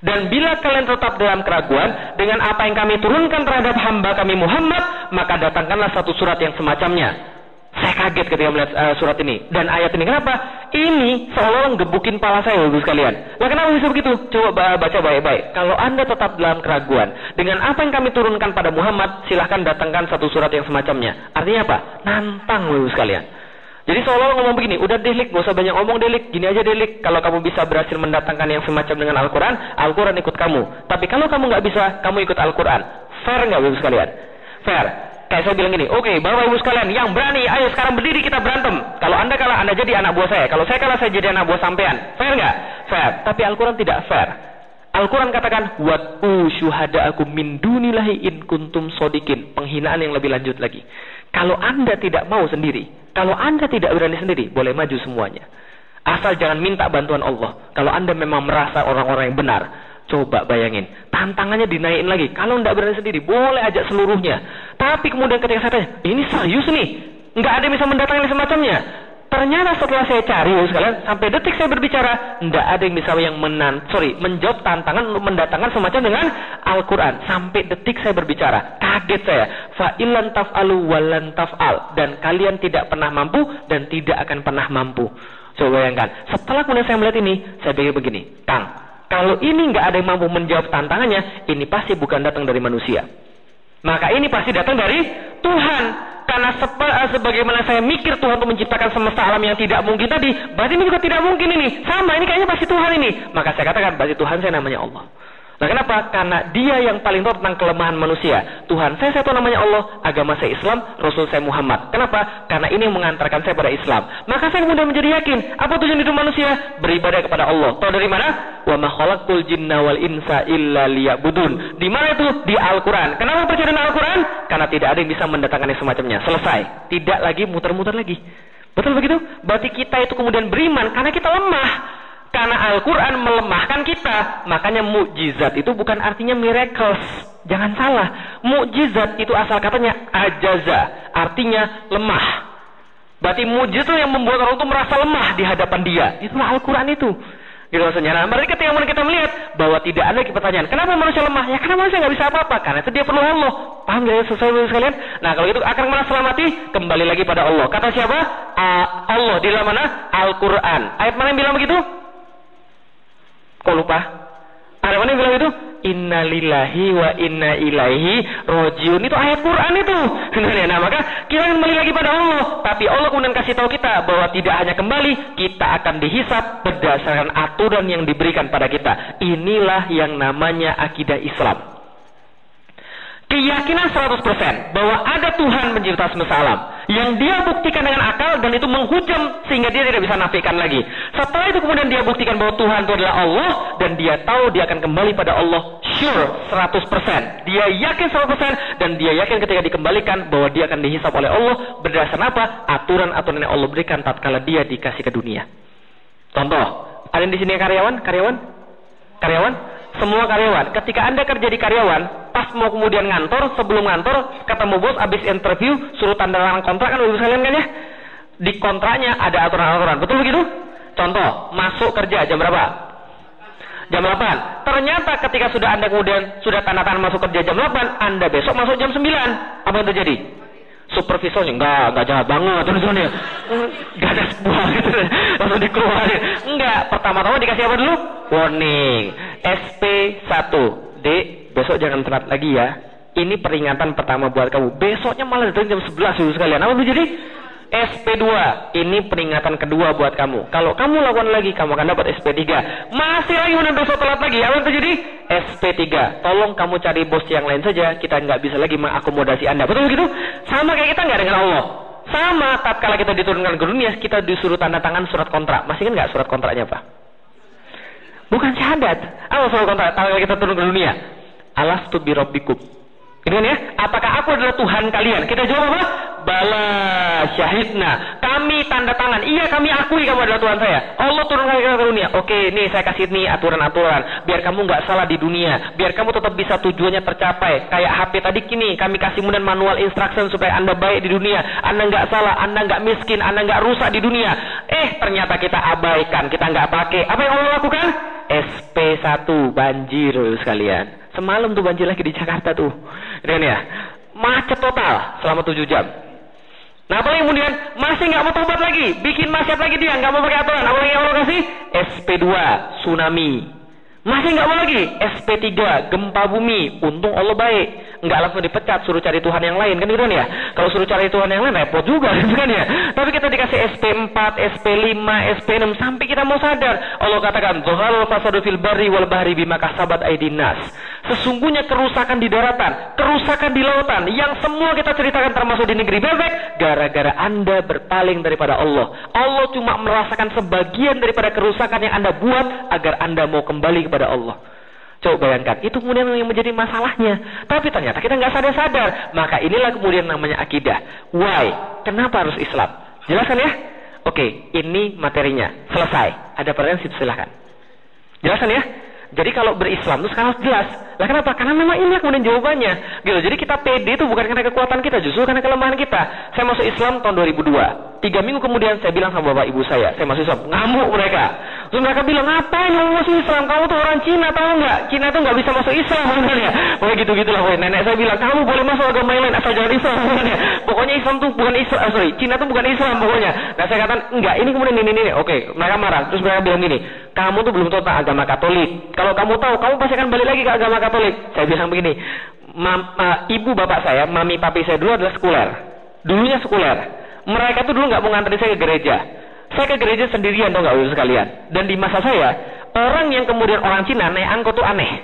Dan bila kalian tetap dalam keraguan dengan apa yang kami turunkan terhadap hamba kami Muhammad, maka datangkanlah satu surat yang semacamnya. Saya kaget ketika melihat uh, surat ini dan ayat ini. Kenapa? Ini seolah-olah gebukin pala saya, ibu sekalian. Nah, kenapa bisa begitu? Coba baca baik-baik. Kalau anda tetap dalam keraguan dengan apa yang kami turunkan pada Muhammad, silahkan datangkan satu surat yang semacamnya. Artinya apa? Nantang, ibu sekalian. Jadi seolah-olah ngomong begini, udah delik, gak usah banyak ngomong delik, gini aja delik. Kalau kamu bisa berhasil mendatangkan yang semacam dengan Al-Quran, Al-Quran ikut kamu. Tapi kalau kamu nggak bisa, kamu ikut Al-Quran. Fair nggak ibu sekalian? Fair. Kayak saya bilang gini, oke, okay, bapak ibu sekalian, yang berani, ayo sekarang berdiri kita berantem. Kalau anda kalah, anda jadi anak buah saya. Kalau saya kalah, saya jadi anak buah sampean. Fair nggak? Fair. Tapi Al-Quran tidak fair. Al-Quran katakan, Watu syuhada aku min dunillahi in kuntum sodikin. Penghinaan yang lebih lanjut lagi. Kalau anda tidak mau sendiri, kalau anda tidak berani sendiri, boleh maju semuanya. Asal jangan minta bantuan Allah. Kalau anda memang merasa orang-orang yang benar, coba bayangin. Tantangannya dinaikin lagi. Kalau tidak berani sendiri, boleh ajak seluruhnya. Tapi kemudian ketika saya tanya, ini serius nih. Nggak ada yang bisa mendatangi semacamnya. Ternyata setelah saya cari, sekalian, sampai detik saya berbicara, tidak ada yang bisa yang menan, sorry, menjawab tantangan untuk mendatangkan semacam dengan Al-Quran. Sampai detik saya berbicara, kaget saya. Fa'ilan taf'alu walan taf'al. Dan kalian tidak pernah mampu dan tidak akan pernah mampu. Coba bayangkan. Setelah kemudian saya melihat ini, saya pikir begini, Kang, kalau ini nggak ada yang mampu menjawab tantangannya, ini pasti bukan datang dari manusia. Maka ini pasti datang dari Tuhan. Karena eh, sebagaimana saya mikir Tuhan untuk menciptakan semesta alam yang tidak mungkin tadi, berarti ini juga tidak mungkin ini. Sama, ini kayaknya pasti Tuhan ini. Maka saya katakan, berarti Tuhan saya namanya Allah. Nah kenapa? Karena dia yang paling tahu tentang kelemahan manusia. Tuhan saya satu namanya Allah, agama saya Islam, Rasul saya Muhammad. Kenapa? Karena ini yang mengantarkan saya pada Islam. Maka saya kemudian menjadi yakin, apa tujuan hidup manusia? Beribadah kepada Allah. Tahu dari mana? Wa ma khalaqtul jinna wal insa illa liya'budun. Di mana itu? Di Al-Qur'an. Kenapa percaya dengan Al-Qur'an? Karena tidak ada yang bisa mendatangkan yang semacamnya. Selesai. Tidak lagi muter-muter lagi. Betul begitu? Berarti kita itu kemudian beriman karena kita lemah. Karena Al-Quran melemahkan kita. Makanya mukjizat itu bukan artinya miracles. Jangan salah. Mukjizat itu asal katanya ajaza. Artinya lemah. Berarti mukjizat itu yang membuat orang itu merasa lemah di hadapan dia. Itulah Al-Quran itu. Gitu maksudnya. Nah, berarti ketika kita melihat bahwa tidak ada pertanyaan, kenapa manusia lemah? Ya karena manusia nggak bisa apa-apa. Karena itu dia perlu Allah. Paham gak ya sesuai sekalian? Nah kalau itu akan mana selamati? Kembali lagi pada Allah. Kata siapa? Allah di dalam mana? Al-Quran. Ayat mana yang bilang begitu? Kok lupa? Ada mana yang bilang itu? Inna lillahi wa inna ilaihi rojiun. Itu ayat Quran itu. Nah, maka kita kembali lagi pada Allah. Tapi Allah kemudian kasih tahu kita bahwa tidak hanya kembali, kita akan dihisap berdasarkan aturan yang diberikan pada kita. Inilah yang namanya akidah Islam keyakinan 100% bahwa ada Tuhan pencipta semesta alam yang dia buktikan dengan akal dan itu menghujam sehingga dia tidak bisa nafikan lagi. Setelah itu kemudian dia buktikan bahwa Tuhan itu adalah Allah dan dia tahu dia akan kembali pada Allah sure 100%. Dia yakin 100% dan dia yakin ketika dikembalikan bahwa dia akan dihisap oleh Allah berdasarkan apa? Aturan-aturan yang Allah berikan tatkala dia dikasih ke dunia. Contoh, ada di sini karyawan? Karyawan? Karyawan? Semua karyawan. Ketika Anda kerja di karyawan, pas mau kemudian ngantor, sebelum ngantor, ketemu bos, habis interview, suruh tanda tangan kontrak kan ibu sekalian kan ya? Di kontraknya ada aturan-aturan, betul begitu? Contoh, masuk kerja jam berapa? Jam 8. Ternyata ketika sudah Anda kemudian sudah tanda tangan masuk kerja jam 8, Anda besok masuk jam 9. Apa yang terjadi? Supervisornya enggak, enggak jahat banget tulisannya. Enggak ada sebuah gitu. Langsung dikeluarin. Enggak, pertama-tama dikasih apa dulu? Warning. SP1. D besok jangan telat lagi ya. Ini peringatan pertama buat kamu. Besoknya malah datang jam 11 dulu sekalian. Apa jadi? SP2, ini peringatan kedua buat kamu. Kalau kamu lakukan lagi, kamu akan dapat SP3. Masih lagi mana besok telat lagi, apa yang terjadi? SP3. Tolong kamu cari bos yang lain saja, kita nggak bisa lagi mengakomodasi Anda. Betul begitu? Sama kayak kita nggak dengan Allah. Sama, tatkala kita diturunkan ke dunia, kita disuruh tanda tangan surat kontrak. Masih kan nggak surat kontraknya, Pak? Bukan syahadat. Apa kontrak? Tatkala kita turun ke dunia alastu birabbikum. Ini ya, apakah aku adalah Tuhan kalian? Kita jawab apa? Bala syahidna. Kami tanda tangan. Iya, kami akui kamu adalah Tuhan saya. Allah kita ke dunia. Oke, nih saya kasih nih aturan-aturan. Biar kamu nggak salah di dunia. Biar kamu tetap bisa tujuannya tercapai. Kayak HP tadi kini, kami kasih kemudian manual instruction supaya anda baik di dunia. Anda nggak salah, anda nggak miskin, anda nggak rusak di dunia. Eh, ternyata kita abaikan, kita nggak pakai. Apa yang Allah lakukan? SP1 banjir sekalian. Semalam tuh banjir lagi di Jakarta tuh. Dan ya, macet total selama 7 jam. Nah, apalagi kemudian masih nggak mau tobat lagi, bikin macet lagi dia, nggak mau pakai aturan. Apalagi yang Allah kasih? SP2, tsunami. Masih nggak mau lagi. SP3, gempa bumi. Untung Allah baik. Nggak langsung dipecat, suruh cari Tuhan yang lain. Kan gitu kan ya? Kalau suruh cari Tuhan yang lain, repot juga. Gitu kan ya? Tapi kita dikasih SP4, SP5, SP6. Sampai kita mau sadar. Allah katakan, Zohar fasadu fil bari wal bahri bima kasabat aidinas. Sesungguhnya kerusakan di daratan, kerusakan di lautan. Yang semua kita ceritakan termasuk di negeri bebek. Gara-gara Anda berpaling daripada Allah. Allah cuma merasakan sebagian daripada kerusakan yang Anda buat agar Anda mau kembali kepada Allah. Coba bayangkan, itu kemudian yang menjadi masalahnya. Tapi ternyata kita nggak sadar-sadar. Maka inilah kemudian namanya akidah. Why? Kenapa harus Islam? Jelaskan ya? Oke, ini materinya. Selesai. Ada pertanyaan silahkan. Jelaskan ya? Jadi kalau berislam itu sekarang jelas. Lah kenapa? Karena memang ini kemudian jawabannya. Gitu. Jadi kita pede itu bukan karena kekuatan kita, justru karena kelemahan kita. Saya masuk Islam tahun 2002. Tiga minggu kemudian saya bilang sama bapak ibu saya, saya masuk Islam. Ngamuk mereka. Terus mereka bilang, ngapain kamu masuk Islam? Kamu tuh orang Cina, tahu nggak? Cina tuh nggak bisa masuk Islam, ya. Pokoknya gitu-gitulah. Nenek saya bilang, kamu boleh masuk agama yang lain asal jangan Islam, ya. Pokoknya Islam tuh bukan Islam, ah, sorry, Cina tuh bukan Islam pokoknya. Nah saya katakan, enggak, ini kemudian ini, ini, Oke, mereka marah. Terus mereka bilang gini, kamu tuh belum tahu agama Katolik. Kalau kamu tahu, kamu pasti akan balik lagi ke agama Katolik. Saya bilang begini, Mam, uh, ibu bapak saya, mami papi saya dulu adalah sekuler. Dulunya sekuler. Mereka tuh dulu nggak mau nganterin saya ke gereja. Saya ke gereja sendirian dong nggak sekalian. Dan di masa saya, orang yang kemudian orang Cina naik angkot tuh aneh.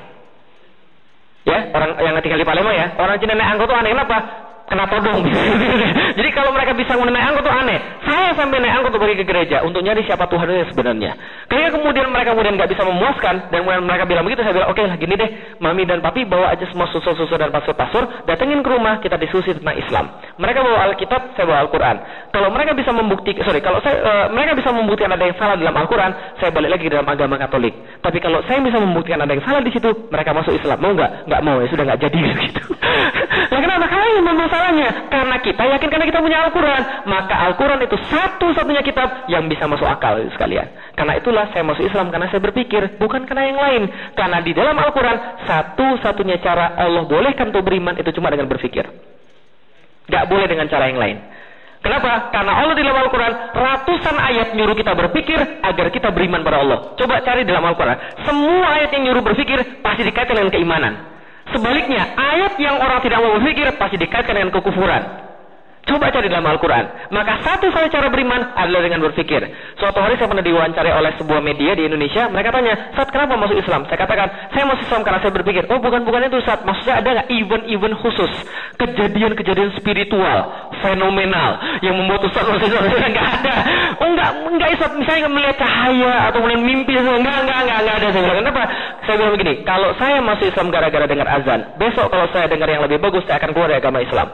Ya, orang yang tinggal di Palembang ya, orang Cina naik angkot tuh aneh kenapa? Kenapa dong? Jadi kalau mereka bisa naik angkot itu aneh. Saya sampai naik angkot untuk pergi ke gereja untuk nyari siapa Tuhan itu sebenarnya. Kayaknya kemudian mereka kemudian nggak bisa memuaskan dan kemudian mereka bilang begitu, saya bilang oke okay lah gini deh, mami dan papi bawa aja semua susu-susu dan pasur-pasur, datengin ke rumah kita diskusi tentang Islam. Mereka bawa Alkitab, saya bawa Al-Quran. Kalau mereka bisa membuktikan, sorry, kalau saya uh, mereka bisa membuktikan ada yang salah dalam Al-Quran, saya balik lagi ke dalam agama Katolik. Tapi kalau saya bisa membuktikan ada yang salah di situ, mereka masuk Islam. Mau nggak? Nggak mau ya sudah nggak jadi gitu. nah kenapa? Karena memang masalahnya? Karena kita yakin karena kita punya Al-Quran. Maka Al-Quran itu satu-satunya kitab yang bisa masuk akal sekalian. Karena itulah saya masuk Islam karena saya berpikir, bukan karena yang lain. Karena di dalam Al-Quran, satu-satunya cara Allah bolehkan untuk beriman itu cuma dengan berpikir. Gak boleh dengan cara yang lain. Kenapa? Karena Allah di dalam Al-Quran ratusan ayat nyuruh kita berpikir agar kita beriman pada Allah. Coba cari dalam Al-Quran. Semua ayat yang nyuruh berpikir pasti dikaitkan dengan keimanan. Sebaliknya, ayat yang orang tidak mau berpikir pasti dikaitkan dengan kekufuran. Coba cari dalam Al-Quran. Maka satu saja cara beriman adalah dengan berpikir. Suatu hari saya pernah diwawancari oleh sebuah media di Indonesia. Mereka tanya, saat kenapa masuk Islam? Saya katakan, saya masuk Islam karena saya berpikir. Oh bukan, bukan itu saat. Maksudnya ada nggak event-event khusus? Kejadian-kejadian spiritual, fenomenal. Yang membuat Ustaz masuk Islam. Nggak ada. Oh enggak, enggak Ustaz. Misalnya melihat cahaya atau melihat mimpi. Enggak, enggak, enggak, enggak ada. Saya bilang, kenapa? Saya bilang begini, kalau saya masuk Islam gara-gara dengar azan. Besok kalau saya dengar yang lebih bagus, saya akan keluar dari agama Islam.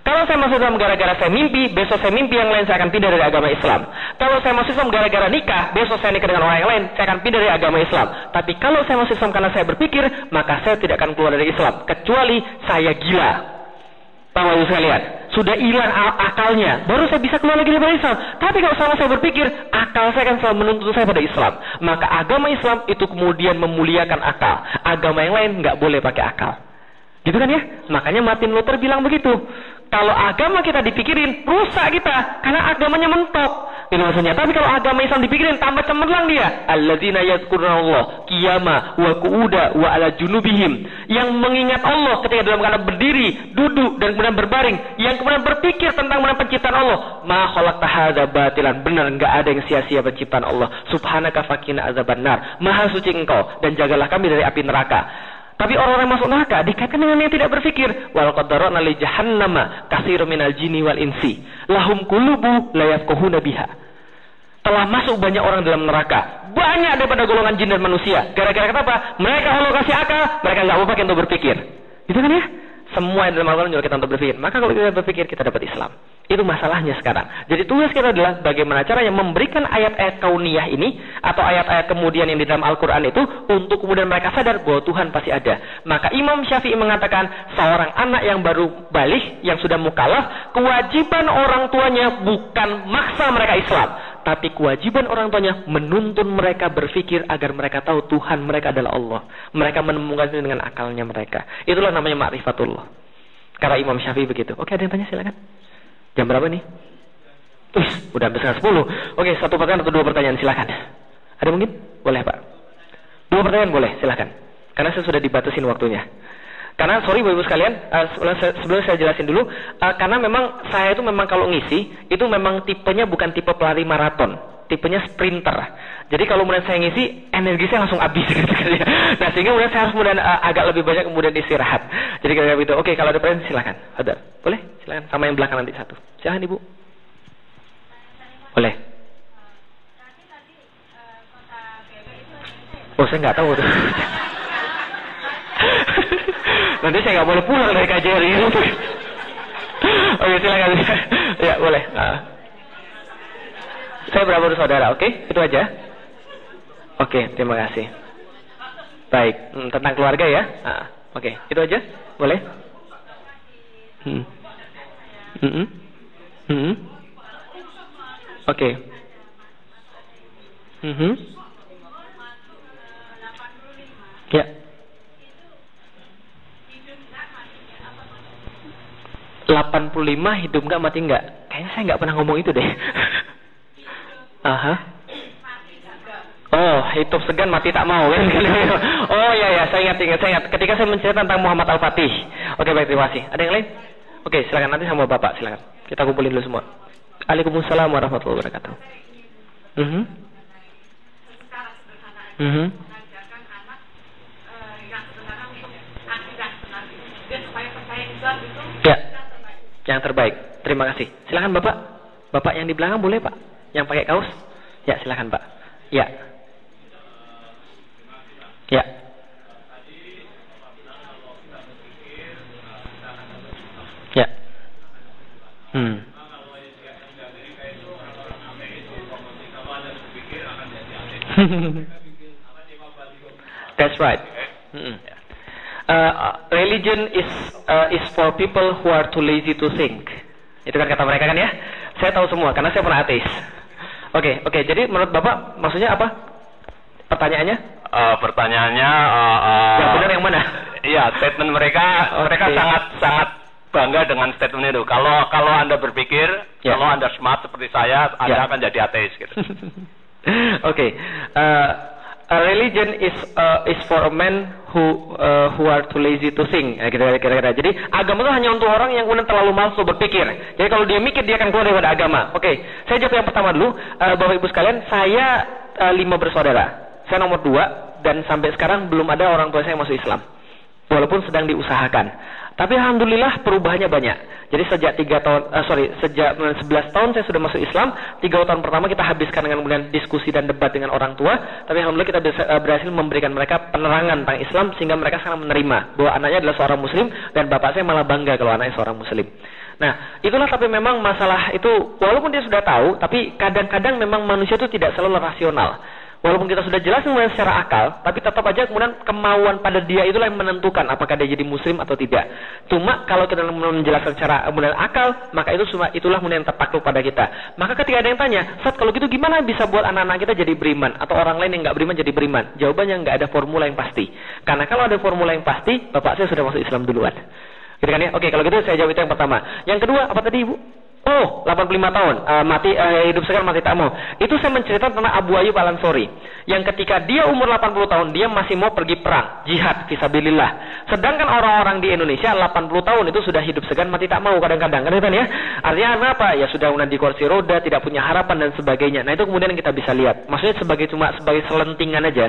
Kalau saya masuk Islam gara-gara saya mimpi, besok saya mimpi yang lain, saya akan pindah dari agama Islam. Kalau saya masuk Islam gara-gara nikah, besok saya nikah dengan orang yang lain, saya akan pindah dari agama Islam. Tapi kalau saya masuk Islam karena saya berpikir, maka saya tidak akan keluar dari Islam. Kecuali saya gila. Tahu sekalian, sudah hilang akalnya, baru saya bisa keluar lagi dari Islam. Tapi kalau sama saya berpikir, akal saya akan selalu menuntut saya pada Islam. Maka agama Islam itu kemudian memuliakan akal. Agama yang lain nggak boleh pakai akal. Gitu kan ya? Makanya Martin Luther bilang begitu. Kalau agama kita dipikirin, rusak kita. Karena agamanya mentok. Itu maksudnya. Tapi kalau agama Islam dipikirin, tambah cemerlang dia. Alladzina Allah qiyama wa qu'uda wa ala junubihim. Yang mengingat Allah ketika dalam keadaan berdiri, duduk, dan kemudian berbaring. Yang kemudian berpikir tentang mana penciptaan Allah. Ma khalaqta hadza batilan. Benar, enggak ada yang sia-sia penciptaan Allah. Subhanaka fakina azabannar. Maha suci engkau. Dan jagalah kami dari api neraka. Tapi orang-orang masuk neraka dikaitkan dengan yang tidak berpikir. Wal qadarana li jahannama katsirun minal jinni wal insi. Lahum qulubu la yafqahuna biha. Telah masuk banyak orang dalam neraka. Banyak daripada golongan jin dan manusia. Gara-gara kenapa? Mereka Allah kasih akal, mereka nggak mau pakai untuk berpikir. Itu kan ya? Semua yang dalam Al-Quran juga kita untuk berpikir. Maka kalau kita berpikir, kita dapat Islam. Itu masalahnya sekarang. Jadi tugas kita adalah bagaimana caranya memberikan ayat-ayat kauniyah ini atau ayat-ayat kemudian yang di dalam Al-Quran itu untuk kemudian mereka sadar bahwa Tuhan pasti ada. Maka Imam Syafi'i mengatakan seorang anak yang baru balik yang sudah mukallaf kewajiban orang tuanya bukan maksa mereka Islam, tapi kewajiban orang tuanya menuntun mereka berpikir agar mereka tahu Tuhan mereka adalah Allah. Mereka menemukan itu dengan akalnya mereka. Itulah namanya ma'rifatullah. Karena Imam Syafi'i begitu. Oke, ada yang tanya silakan. Jam berapa nih? Uh, udah hampir setengah sepuluh. Oke, satu pertanyaan atau dua pertanyaan silakan. Ada mungkin? Boleh Pak. Dua pertanyaan boleh, silahkan. Karena saya sudah dibatasin waktunya. Karena sorry Bapak Ibu sekalian, uh, sebelum saya jelasin dulu, uh, karena memang saya itu memang kalau ngisi itu memang tipenya bukan tipe pelari maraton, tipenya sprinter. Jadi kalau kemudian saya ngisi, energi saya langsung habis gitu ya. Nah sehingga kemudian saya harus kemudian uh, agak lebih banyak kemudian istirahat. Jadi kayak gitu. Oke kalau ada pertanyaan silakan. Ada, boleh? Silakan. Sama yang belakang nanti satu. Silakan ibu. Boleh. Oh saya nggak tahu. Nanti saya nggak boleh pulang dari KJRI. Oke silakan. ya boleh. Uh. Saya berapa saudara, oke? Okay? Itu aja. Oke, okay, terima kasih. Baik, hmm, tentang keluarga ya. Uh, oke, okay. itu aja. Boleh? Hmm. Hmm. Hmm. hmm. Oke. Okay. Hmm. Ya. 85 hidup nggak mati nggak? Kayaknya saya nggak pernah ngomong itu deh. Aha. Oh, hidup segan mati tak mau kan? oh ya ya, saya ingat ingat saya ingat. Ketika saya menceritakan tentang Muhammad Al Fatih. Oke baik terima kasih. Ada yang lain? Oke silakan nanti sama bapak silakan. Kita kumpulin dulu semua. Waalaikumsalam warahmatullahi wabarakatuh. Mhm. Mm mhm. Mm ya. Yang terbaik. Terima kasih. Silakan Bapak. Bapak yang di belakang boleh Pak? Yang pakai kaos? Ya, silakan Pak. Ya. Ya. Ya. Hmm. That's right. Hmm. Uh, religion is uh, is for people who are too lazy to think. Itu kan kata mereka kan ya? Saya tahu semua karena saya pernah ateis. Oke, okay, oke. Okay, jadi menurut Bapak maksudnya apa? Pertanyaannya? Uh, pertanyaannya uh, uh, yang benar yang mana? Iya, statement mereka okay. mereka sangat sangat bangga dengan statement itu. Kalau kalau Anda berpikir, yeah. kalau Anda smart seperti saya, Anda yeah. akan jadi ateis gitu. oke. okay. Uh, a religion is uh, is for a man who uh, who are too lazy to think. Ya, kira-kira. Jadi agama itu hanya untuk orang yang kemudian terlalu malas berpikir. Jadi kalau dia mikir dia akan keluar daripada agama. Oke, okay. saya jawab yang pertama dulu, uh, bapak ibu sekalian. Saya uh, lima bersaudara. Saya nomor dua dan sampai sekarang belum ada orang tua saya yang masuk Islam. Walaupun sedang diusahakan. Tapi alhamdulillah perubahannya banyak. Jadi sejak tiga tahun, uh, sorry, sejak 11 tahun saya sudah masuk Islam. Tiga tahun pertama kita habiskan dengan kemudian diskusi dan debat dengan orang tua. Tapi alhamdulillah kita eh, berhasil memberikan mereka penerangan tentang Islam sehingga mereka sangat menerima bahwa anaknya adalah seorang Muslim dan bapak saya malah bangga kalau anaknya seorang Muslim. Nah, itulah tapi memang masalah itu walaupun dia sudah tahu, tapi kadang-kadang memang manusia itu tidak selalu rasional. Walaupun kita sudah jelas kemudian secara akal, tapi tetap aja kemudian kemauan pada dia itulah yang menentukan apakah dia jadi muslim atau tidak. Cuma kalau kita menjelaskan secara kemudian akal, maka itu cuma itulah kemudian yang terpakluk pada kita. Maka ketika ada yang tanya, saat kalau gitu gimana bisa buat anak-anak kita jadi beriman atau orang lain yang nggak beriman jadi beriman? Jawabannya nggak ada formula yang pasti. Karena kalau ada formula yang pasti, bapak saya sudah masuk Islam duluan. Gitu kan ya? Oke, kalau gitu saya jawab itu yang pertama. Yang kedua, apa tadi Ibu? Oh, 85 tahun, uh, mati uh, hidup sekarang mati tak mau. Itu saya menceritakan tentang Abu Ayyub Al Ansori, yang ketika dia umur 80 tahun dia masih mau pergi perang, jihad fisabilillah. Sedangkan orang-orang di Indonesia 80 tahun itu sudah hidup segan mati tak mau kadang-kadang, kan ya? Artinya apa? Ya sudah di kursi roda, tidak punya harapan dan sebagainya. Nah, itu kemudian kita bisa lihat. Maksudnya sebagai cuma sebagai selentingan aja,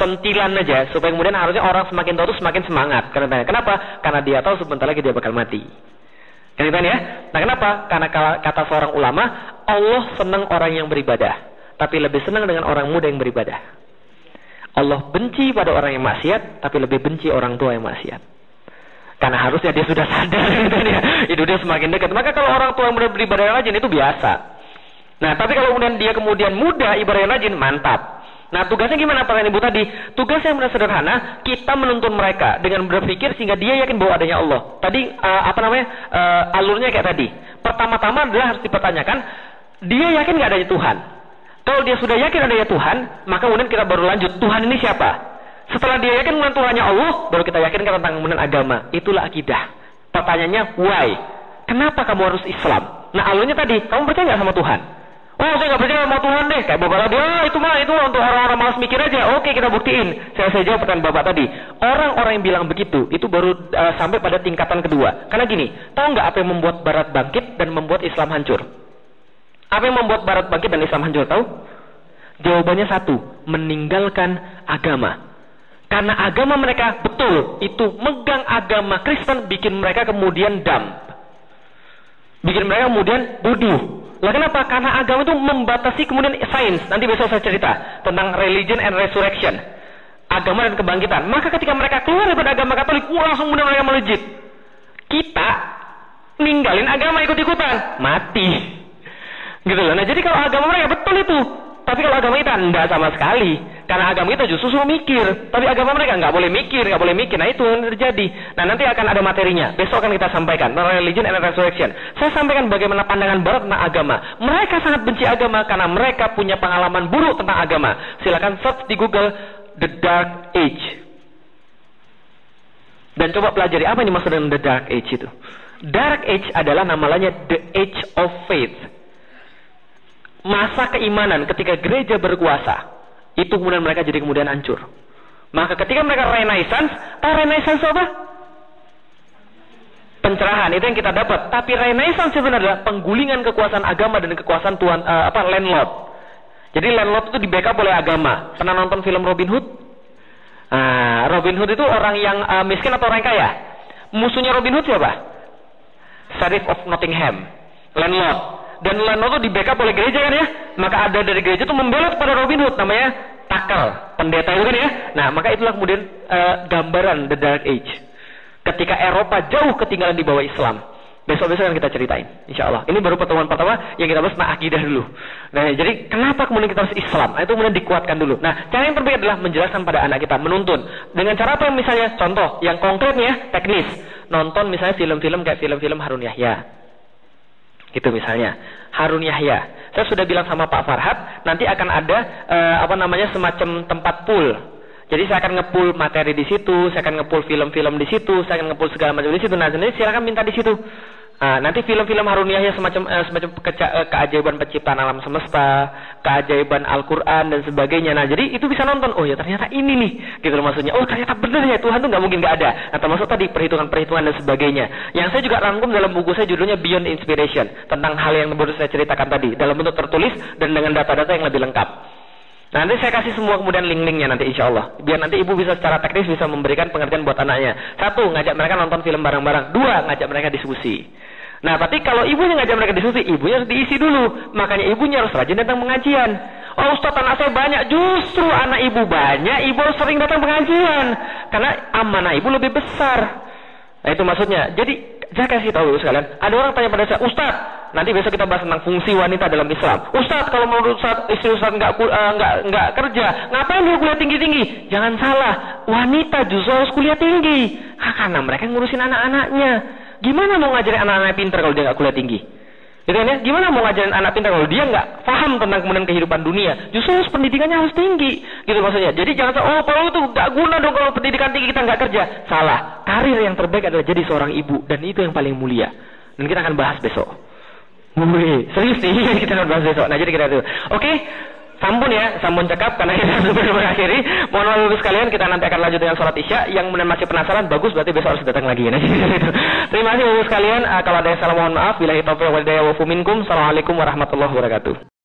sentilan aja supaya kemudian harusnya orang semakin tahu semakin semangat. Kenapa? Karena dia tahu sebentar lagi dia bakal mati. Kan ya? Nah kenapa? Karena kata seorang ulama, Allah senang orang yang beribadah. Tapi lebih senang dengan orang muda yang beribadah. Allah benci pada orang yang maksiat, tapi lebih benci orang tua yang maksiat. Karena harusnya dia sudah sadar gitu ya. Itu dia semakin dekat. Maka kalau orang tua yang beribadah rajin itu biasa. Nah, tapi kalau kemudian dia kemudian muda ibadah rajin, mantap. Nah tugasnya gimana pertanyaan ibu tadi? Tugasnya yang sederhana, kita menuntun mereka dengan berpikir sehingga dia yakin bahwa adanya Allah. Tadi uh, apa namanya uh, alurnya kayak tadi. Pertama-tama adalah harus dipertanyakan, dia yakin nggak adanya Tuhan. Kalau dia sudah yakin adanya Tuhan, maka kemudian kita baru lanjut Tuhan ini siapa? Setelah dia yakin kemudian Tuhannya Allah, baru kita yakinkan tentang kemudian agama. Itulah akidah. Pertanyaannya why? Kenapa kamu harus Islam? Nah alurnya tadi, kamu percaya nggak sama Tuhan? Oh saya nggak percaya sama Tuhan deh. Kayak bapak tadi, oh itu mah itu untuk orang-orang malas mikir aja. Oke kita buktiin. Saya saya jawab pertanyaan bapak tadi. Orang-orang yang bilang begitu itu baru uh, sampai pada tingkatan kedua. Karena gini, tahu nggak apa yang membuat Barat bangkit dan membuat Islam hancur? Apa yang membuat Barat bangkit dan Islam hancur? Tahu? Jawabannya satu, meninggalkan agama. Karena agama mereka betul itu megang agama Kristen bikin mereka kemudian dump. Bikin mereka kemudian bodoh lah kenapa? Karena agama itu membatasi kemudian sains. Nanti besok saya cerita tentang religion and resurrection. Agama dan kebangkitan. Maka ketika mereka keluar dari agama Katolik, wah langsung kemudian mereka melejit. Kita ninggalin agama ikut-ikutan, mati. Gitu loh. Nah, jadi kalau agama mereka betul itu, tapi kalau agama kita enggak sama sekali. Karena agama kita justru suruh mikir. Tapi agama mereka nggak boleh mikir, nggak boleh mikir. Nah itu yang terjadi. Nah nanti akan ada materinya. Besok akan kita sampaikan. Religion and Resurrection. Saya sampaikan bagaimana pandangan Barat tentang agama. Mereka sangat benci agama karena mereka punya pengalaman buruk tentang agama. Silakan search di Google The Dark Age. Dan coba pelajari apa yang dimaksud dengan The Dark Age itu. Dark Age adalah namanya The Age of Faith masa keimanan ketika gereja berkuasa itu kemudian mereka jadi kemudian hancur. Maka ketika mereka renaissance ah renaissance apa? Pencerahan itu yang kita dapat. Tapi renaissance itu adalah penggulingan kekuasaan agama dan kekuasaan tuan uh, apa landlord. Jadi landlord itu di backup oleh agama. Pernah nonton film Robin Hood? Ah, Robin Hood itu orang yang uh, miskin atau orang kaya? Musuhnya Robin Hood siapa? Sheriff of Nottingham landlord dan Leno itu di backup oleh gereja kan ya? Maka ada dari gereja itu membela kepada Robin Hood namanya takal pendeta itu kan ya. Nah maka itulah kemudian uh, gambaran the dark age. Ketika Eropa jauh ketinggalan di bawah Islam. Besok-besok akan kita ceritain insya Allah ini baru pertemuan pertama yang kita bahas tentang akidah dulu. Nah jadi kenapa kemudian kita harus Islam? Nah, itu kemudian dikuatkan dulu. Nah cara yang terbaik adalah menjelaskan pada anak kita menuntun. Dengan cara apa? Misalnya contoh yang konkretnya teknis. Nonton misalnya film-film kayak film-film Harun Yahya Gitu misalnya. Harun Yahya. Saya sudah bilang sama Pak Farhat, nanti akan ada uh, apa namanya semacam tempat pool. Jadi saya akan ngepul materi di situ, saya akan ngepul film-film di situ, saya akan ngepul segala macam di situ. Nah, jadi silakan minta di situ. Nah, nanti film-film Harun Yahya semacam uh, semacam ke uh, keajaiban penciptaan alam semesta, keajaiban Al-Qur'an dan sebagainya. Nah, jadi itu bisa nonton. Oh ya ternyata ini nih. Gitu loh maksudnya. Oh, ternyata benar ya Tuhan tuh nggak mungkin nggak ada. Nah, termasuk tadi perhitungan-perhitungan dan sebagainya. Yang saya juga rangkum dalam buku saya judulnya Beyond Inspiration, tentang hal yang baru saya ceritakan tadi dalam bentuk tertulis dan dengan data-data yang lebih lengkap. Nanti saya kasih semua kemudian link-linknya nanti insya Allah. Biar nanti ibu bisa secara teknis bisa memberikan pengertian buat anaknya. Satu, ngajak mereka nonton film bareng-bareng. Dua, ngajak mereka diskusi. Nah, tapi kalau ibunya ngajak mereka diskusi, ibunya harus diisi dulu. Makanya ibunya harus rajin datang pengajian. Oh Ustaz, anak saya banyak. Justru anak ibu banyak, ibu harus sering datang pengajian. Karena amanah ibu lebih besar. Nah, itu maksudnya. Jadi, saya kasih tahu sekalian. Ada orang tanya pada saya, Ustaz, nanti besok kita bahas tentang fungsi wanita dalam Islam. Ustaz, kalau menurut Ustaz, istri Ustaz nggak uh, nggak nggak kerja, ngapain dia kuliah tinggi-tinggi? Jangan salah, wanita justru harus kuliah tinggi. karena mereka ngurusin anak-anaknya. Gimana mau ngajarin anak-anak pintar kalau dia nggak kuliah tinggi? Gitu kan ya? Gimana mau ngajarin anak pintar kalau dia nggak paham tentang kemudian kehidupan dunia? Justru harus pendidikannya harus tinggi, gitu maksudnya. Jadi jangan oh kalau itu nggak guna dong kalau pendidikan tinggi kita nggak kerja. Salah. Karir yang terbaik adalah jadi seorang ibu dan itu yang paling mulia. Dan kita akan bahas besok. Wih, serius nih kita akan bahas besok. Nah jadi kita itu. Oke, okay? Sampun ya, sampun cekap karena kita sudah mengakhiri. Mohon maaf ibu sekalian, kita nanti akan lanjut dengan sholat isya. Yang kemudian masih penasaran, bagus berarti besok harus datang lagi. Nah, Terima kasih ibu sekalian. Uh, kalau ada yang salah mohon maaf. Bila itu wa Assalamualaikum warahmatullahi wabarakatuh.